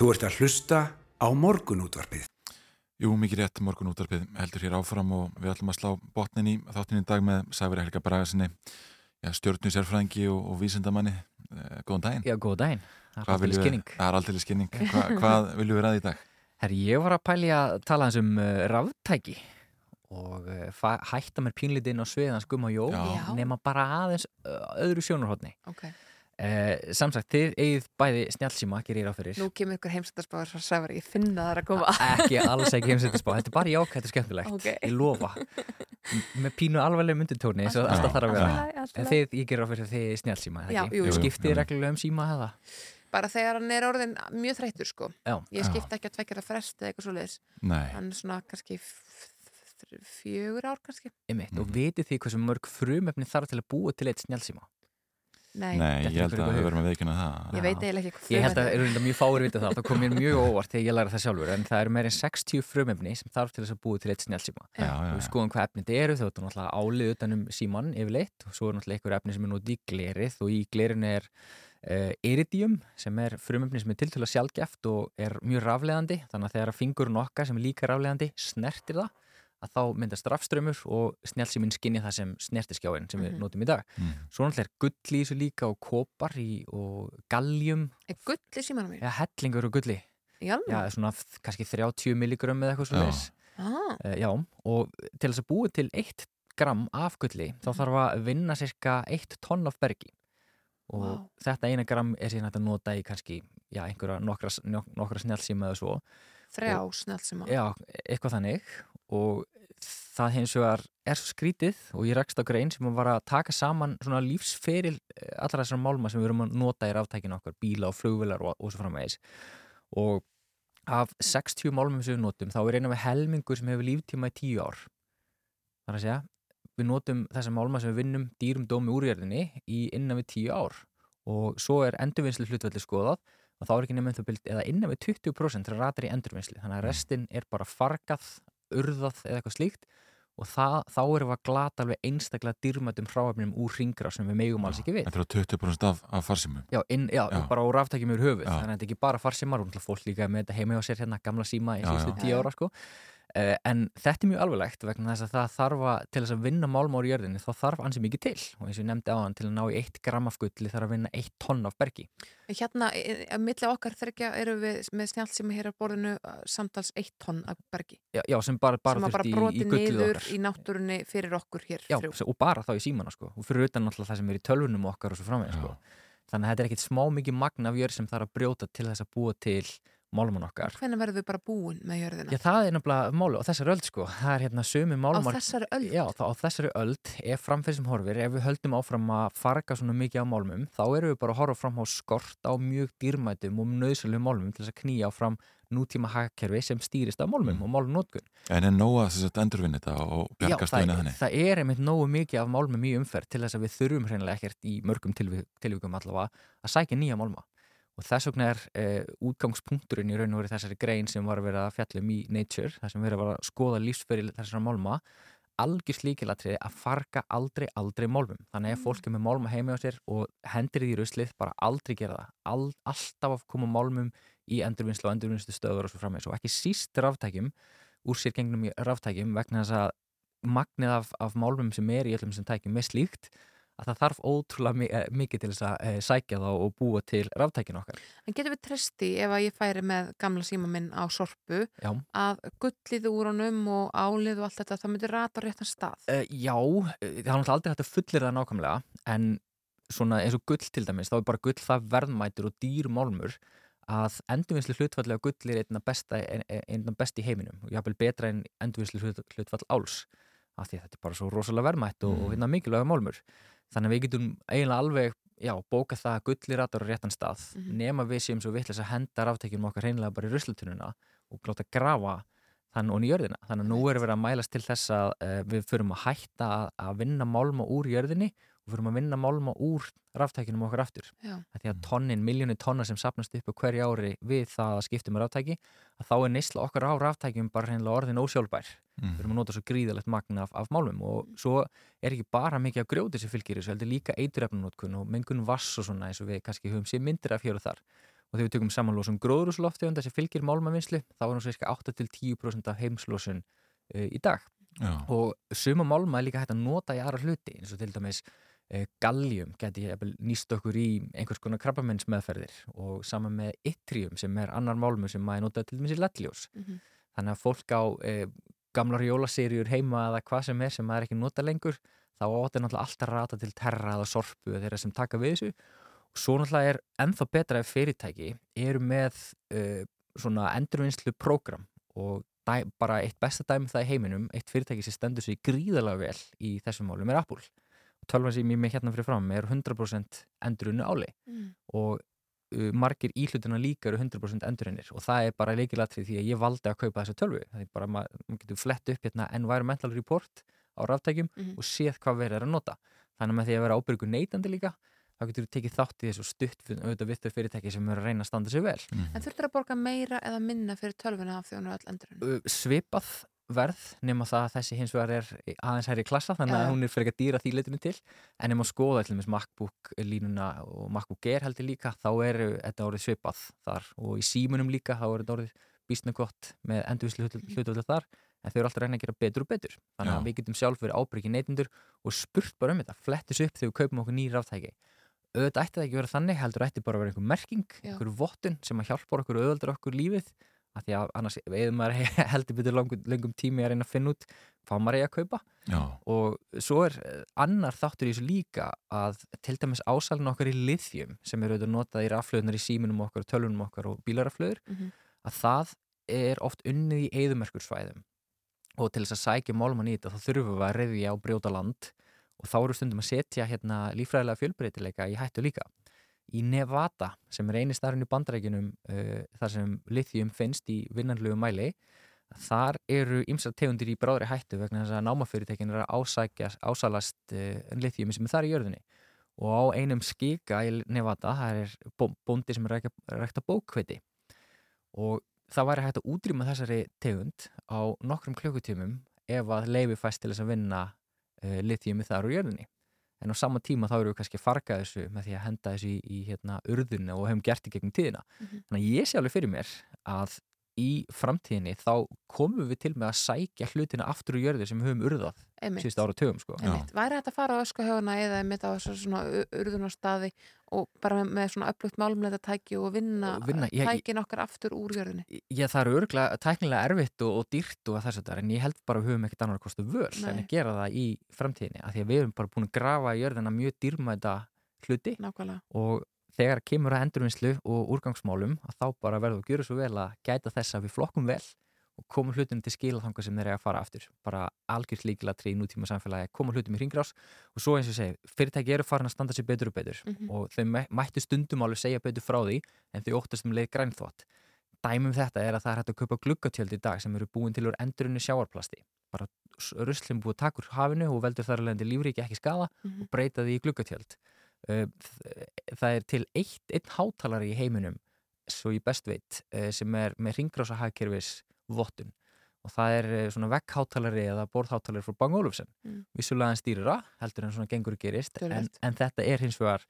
Þú ert að hlusta á morgunútvarpið.
Jú, mikið rétt morgun útarpið heldur hér áfram og við ætlum að slá botnin í þáttin í dag með Sæfri Helga Bragasinni stjórnum sérfræðingi og, og vísindamanni eh, Góðan daginn
Já, góðan daginn Það er
við-
skynning
Það er aldrei skynning Hva, Hvað viljum við ræða í dag?
Herri, ég var að pæli að tala eins um uh, ráftæki og uh, hætta mér pínlítið inn á sviðan skum og jó
Já.
nema bara aðeins uh, öðru sjónarhóttni
Ok.
Uh, samsagt, þið eigið bæði snjálfsíma, gerir ég ráð fyrir
Nú kemur ykkur heimsættarspáður frá Sævar, ég finna það að koma.
ekki alls ekki heimsættisbá, þetta er bara jákvæmt og skemmtilegt
Ok.
ég lofa M- með pínu alveglega myndutóni eins og
Allt í
alltaf þarf að vera
lagi, allt í lagi.
en þið, ég gerir ráð fyrir þið snjálfsíma skiptið reglulega um síma eða
Bara þegar hann er orðin mjög þreyttur, sko.
Já.
Ég skipta ekki að tvekja það frest eða eitthvað svo leiðis.
Nei.
Hann er svona kannski fjögur ár, kannski.
Einmitt,
Mhm.
og vitið þið hversu mörg frumefni þarf til að búa til eitt snjálfsíma
Nei.
Nei, ég held að við verðum að veikina það.
Ég veit eiginlega ekki hvað
Ég held að eru þetta mjög fáir vita það, það kom mér mjög óvart þegar ég læra það sjálfur, en það eru meirinn 60 frumefni sem þarf til þess að búa til eitt snjálfsíma.
Já, já,
Og við skoðum hvað efni þetta eru, þá er þetta náttúrulega álið utanum síman yfirleitt og svo er náttúrulega einhver efni sem er notið í glerið og í glerinu er uh, iridium sem er frumefni sem er til til að sjálfgeft og er mjög rafleðandi, þannig að að þá myndast rafströmmur og snjálfsíminn skinni það sem snertiskjáin sem við
Mhm.
notum í dag.
Mm.
Svo náttúrulega er gull í þessu líka og kopar í, og galljum
Er gull í símanum mér?
Já, hellingur og gulli.
Alveg?
Já, svona kannski 30 milligram eða eitthvað
Já.
svona þess.
Ah,
Já, og til þess að búi til 1 gram af gulli, þá
Mhm.
þarf að vinna cirka 1 tonn af bergi. Og
Vá.
þetta eina gram er síðan að nota í kannski, já, einhverja nokkra, nok- nokkra snjálsíma eða svo.
þrjá að.
Já, eitthvað þannig. Og það hins vegar er svo skrítið og ég rekst á grein sem var að taka saman svona lífsferil eh, allra þessar málma sem við erum að nota í ráftækinu okkar, bíla og flugvilar og, og svo framvegis. Og af 60 málmum sem við notum þá er eina við helmingur sem hefur líftíma í 10 ár. Þannig að segja við notum þessa málma sem við vinnum dýrum dómi úrjörðinni í innan við 10 ár. Og svo er endurvinnslu hlutvalli skoðað og þá er ekki nefnum það bild eða innan við 20% til ratar í endurvinnslu. Þannig að restin er bara fargað, urðað eða eitthvað slíkt og það, þá erum við að glata alveg einstaklega dýrmætum hráefnum úr ringra sem við megum alls ekki við
Þetta er 20% af, af farsimum
Já, inn, já,
Já.
bara á ráftækjum yfir höfuð
Já.
þannig að þetta er ekki bara farsimar og fólk líka með þetta heima á sér hérna gamla síma í
já.
tíu ára sko. Uh, en þetta er mjög alveglegt vegna þess að það þarf að til þess að vinna málma úr jörðinni þá þarf ansi mikið til. Og eins og ég nefndi á hann til að ná í 1 gram af gulli þarf að vinna 1 tonn af bergi.
Hérna, e- milli okkar þryggja eru við með snjált sem er hér á borðinu uh, samtals eitt tonn af bergi.
Já, já sem bara, bara
sem að bara
þurfti í, í
broti
gullið
niður
okkar.
í náttúrunni fyrir okkur hér
Já,
þrjú.
og bara þá í símana sko. Og fyrir utan náttúrulega það sem er í tölvunum okkar og svo framvegð sko. þannig að þetta er ekkit smá mikið magna af jörð sem þarf að brjóta til þess að búa til málmun okkar
Hvenær verðum við bara búin með jörðina?
Já, það er nefnilega máli á þessari öld sko það er hérna sömu málmar
þessari öld?
Já, þá, á þessari öld, ef framfyrir sem horfir ef við höldum áfram að farga svona mikið á málmum þá erum við bara að horfa fram á skort á mjög dýrmætum og nöðsölum málmum til þess að knýja fram nútíma hagkerfi sem stýrist af málmum og málumnótkun
En er nóg að þess að endurvinna þetta og
Já,
bjargast
það,
vinna þannig?
það er einmitt nógu mikið af málmum í umferð til þess að við þurfum hreinlega ekkert í mörgum tilvi- tilvikum allavega að sækja nýja málma og þess vegna er eh, útgangspunkturinn í raun og verið þessari grein sem var að vera að fjalla um í Nature, þar sem verið að að skoða lífsferil þessara málma algjör slíkilatriði að farga aldrei, aldrei málmum. Þannig að fólk er með málma heimi á sér og hendir því ruslið bara aldrei gera það. All, alltaf að koma málmum í endurvinnslu og endurvinnslu stöður og svo frammeins og ekki síst ráftækjum úr sér gengnum í ráftækjum vegna þess að magnið af, af málmum sem er í öllum sem tækjum er slíkt að það þarf ótrúlega eh, mikið til þess að eh, sækja þá og búa til ráftækin okkar.
En getur við treysti ef að ég færi með gamla síma minn á sorpu
Já.
að gullið úr honum og álið og allt þetta, það myndi rata réttan stað?
Uh, já, það er aldrei hægt að fullir það nákvæmlega en svona eins og gull til dæmis þá er bara gull það verðmætur og dýr málmur að endurvinnslu hlutfalli á gull er einna, besta, einna best í heiminum og jáfnvel betra en endurvinnslu hlut, hlutfall áls af því að þetta er bara svo rosalega verðmætt og, og hérna mikilvæga málmur þannig að við getum eiginlega alveg já, bóka það að gulli ratar á réttan stað
Mhm.
nema við séum svo vittlis að henda ráftækjum okkar hreinlega bara í ruslatununa og láta grafa þann og í jörðina. Þannig að nú er verið að mælast til þess að uh, við förum að hætta að, að vinna málma úr jörðinni og förum að vinna málma úr ráftækinum okkar aftur. Því að tonnin, miljónir tonna sem sapnast upp á hverju ári við það að skipta með ráftæki að þá er neysla okkar á ráftækjum bara hreinlega orðin ósjálfbær.
Mm.
Við erum að nota svo gríðalegt magna af, af málmum og svo er ekki bara mikið af grjóti sem fylgir þessu, heldur líka eiturefnunótkun og mengun vass og svona eins og við kannski höfum sér myndir af hér og þar og þegar við tökum samanlósun gróðrúsloftegunda sem fylgir málmavinnslu þá er cirka 8-10% af heimslósun uh, í dag
Já.
og suma málma er líka hægt að nota í aðra hluti eins og til dæmis uh, gallium geti nýst okkur í einhvers konar krabbamennsmeðferðir og saman með yttrium sem er annar málmu sem maður nota til dæmis í ledljós
Mhm.
þannig að fólk á uh, gamlar jólaserjur heima eða hvað sem er sem maður ekki nota lengur þá áttir náttúrulega alltaf rata til terra eða sorpu eða þeirra sem taka við þessu. Og svo náttúrulega er ennþá betra ef fyrirtæki eru með uh, svona endurvinnslu prógram og dæ, bara eitt besta dæmi það í heiminum eitt fyrirtæki sem stendur sig gríðalega vel í þessum málum er Apple tölvan sem ég með hérna fyrir fram er 100% endurunnu áli
Mm.
og uh, margir íhlutina líka eru 100% endurinnir og það er bara leikilatrið því að ég valdi að kaupa þessu tölvu það er bara, ma- maður getur flett upp hérna environmental report á ráftækjum
Mhm.
og séð hvað verið er að nota þannig að með því að vera ábyrgur neytandi líka þá getur þú tekið þátt í þessu stutt auðvitað við þau fyrirtæki sem eru að reyna að standa sig vel
En þurftur að borga meira eða minna fyrir tölvuna af því hún er öll endurinn?
uh, svipað verð nema það að þessi hins vegar er aðeins hærri klassa þannig að
já.
hún er fyrir ekki dýra því leitinu til. En ef maður skoða til dæmis MacBook línuna og MacBook Air heldur líka þá er þetta orðið svipað þar. Og í símunum líka þá er þetta orðið býstna gott með endurvislu hlutvöldu þar. En þau eru alltaf að reyna að gera betur og betur. Þannig
Já.
að við getum sjálf verið ábyrgi neytendur og spurt bara um þetta, flettis upp þegar við kaupum okkur nýr ráftæki auðvitað ætti það ekki að vera þannig heldur ætti bara að vera einhver merking,
Já.
einhver vottun sem að hjálpa okkur og auðvöldur okkur lífið af því að annars eða maður heldur betur langum, langum tími að reyna að finna út hvað maður eigi að kaupa
Já.
og svo er eh, annar þáttur í þessu líka að til dæmis ásalinn okkar í lithium sem eru auðvitað notað í raflöðunar í síminum okkar, tölunum okkar og bílaraflöður
Mhm.
að það er oft unnið í eðumerkursvæðum og til þess að sækja málmann í þetta þá þurfum við að reyðja og brjóta land og þá eru stundum að setja hérna lífræðilega fjölbreytileika í hættu líka í Nevada sem er eini starfinn í bandarækjunum uh, þar sem lithium finnst í vinnanlegu mæli þar eru ymsar tegundir í bráðri hættu vegna þess að námafyrirtekin er að ásækja, ásalast uh, lithium sem er þar í jörðinni. Og á einum skika í Nevada það er bó- bóndi sem er rækta bókveiti og það væri hægt að útrýma þessari tegund á nokkrum klukkutímum ef að leifi fæst til þess að vinna uh, lithiumi þar úr jörðinni en á sama tíma þá eru við kannski að farga þessu með því að henda þessu í, í hérna, urðinu og hefum gert í gegnum tíðina
Mhm.
þannig að ég sé alveg fyrir mér að í framtíðinni þá komum við til með að sækja hlutina aftur úr jörði sem við höfum urðað. Síðust ára tögum sko.
Væri þetta að fara á öskuhjóna eða mitt á þessu svona urðunarstaði og bara með, með svona upplugt málumleita tæki og vinna,
Og vinna,
tækin okkar aftur úr jörðinni?
Já, það eru örgulega tæknilega erfitt og, og dýrt og þess að það en ég held bara að við höfum ekkert annar kostu völ en
Nei.
að gera það í framtíðinni af því að við erum bara búin að grafa í jörðina mjög dýrmæta hluti
Nákvæmlega.
og þegar kemur að endurvinnslu og úrgangsmálum að þá bara verður að gjöra svo vel að gæta þess að við flokkum vel og komum hlutinu til skila þangað sem þeir eiga að fara aftur bara algjört líkilatri í nútíma samfélagi koma hlutum í hringrás og svo eins og segi fyrirtæki eru farin að standa sér betur og betur
Mhm.
og þau mæ- mættu stundum alveg segja betur frá því en þau óttast um leið grænþvott dæmum þetta er að það er hægt að kaupa gluggatjöld í dag sem eru búin til úr endurinu sjáarplasti bara ruslum búið úr hafinu og veldur þar alveg lífríki ekki skada
Mhm.
og breyta því í gluggatjöld þ- það er til eitt einn hátalari í heiminum svo ég best veit sem er með ringrása hagkerfis vottun og það er uh, svona vegghátalari eða borðhátalari frá Bang Olufsen
Mm.
vissulega en stýrira heldur en svona gengur gerist en, en þetta er hins vegar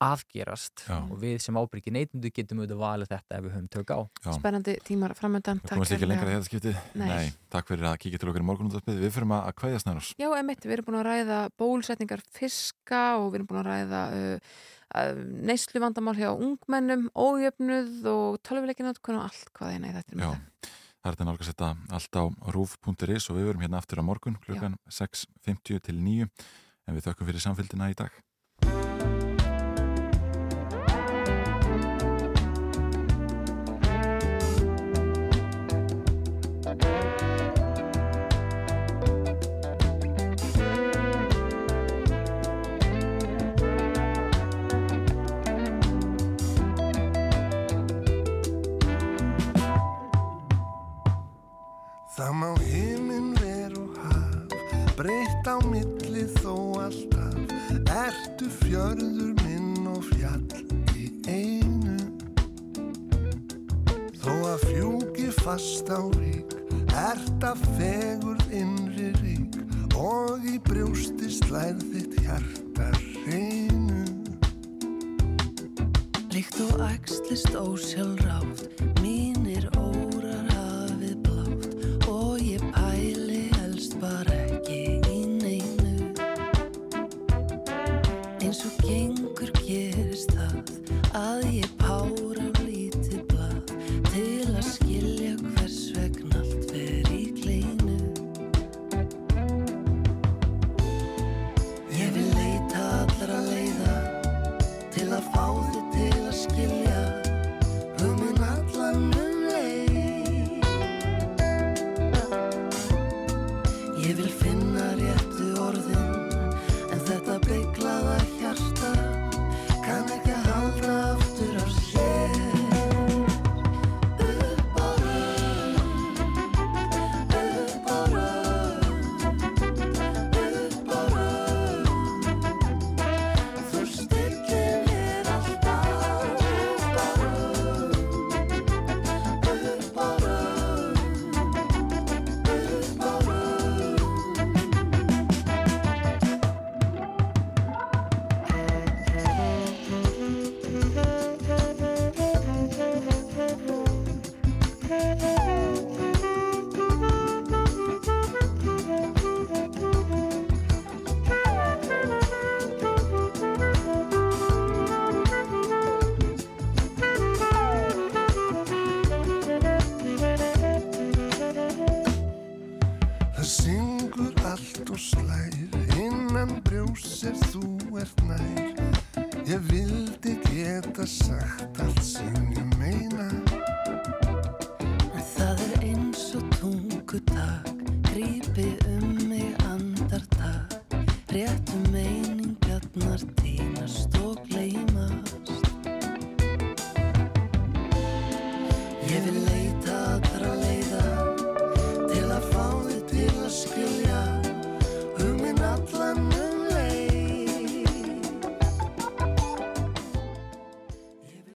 afgerast
Já.
og við sem ábyrgi neytundu getum auðvitað valið þetta ef við höfum tök á
Já.
Spennandi tímar framöndan.
Við komumst ekki lengra í þetta skipti.
Nei.
takk fyrir að kíkja til okkar í morgunúttarpið. Við fyrir að kveðja snærós.
Já, emitt, við erum búin að ræða bólusetningar fiska og við erum búin að ræða uh, uh, neyslu vandamál hjá ungmennum, ójöfnuð og tölvuleikinötkun og allt hvað eina í þetta
Já, það er þetta nálgast þetta allt á rúf.is og við verum hérna aftur á morgun klukkan 6.50 til 9 en við þökkum fyrir samfélgina í dag.
Breytt á milli þó alltaf, ertu fjörður minn og fjall í einu. Þó að fjúki fast á rík, ert að fegur innri rík og í brjósti slæð þitt hjarta reynu.
Líkt og æxlist ósjálfrátt, mínir órar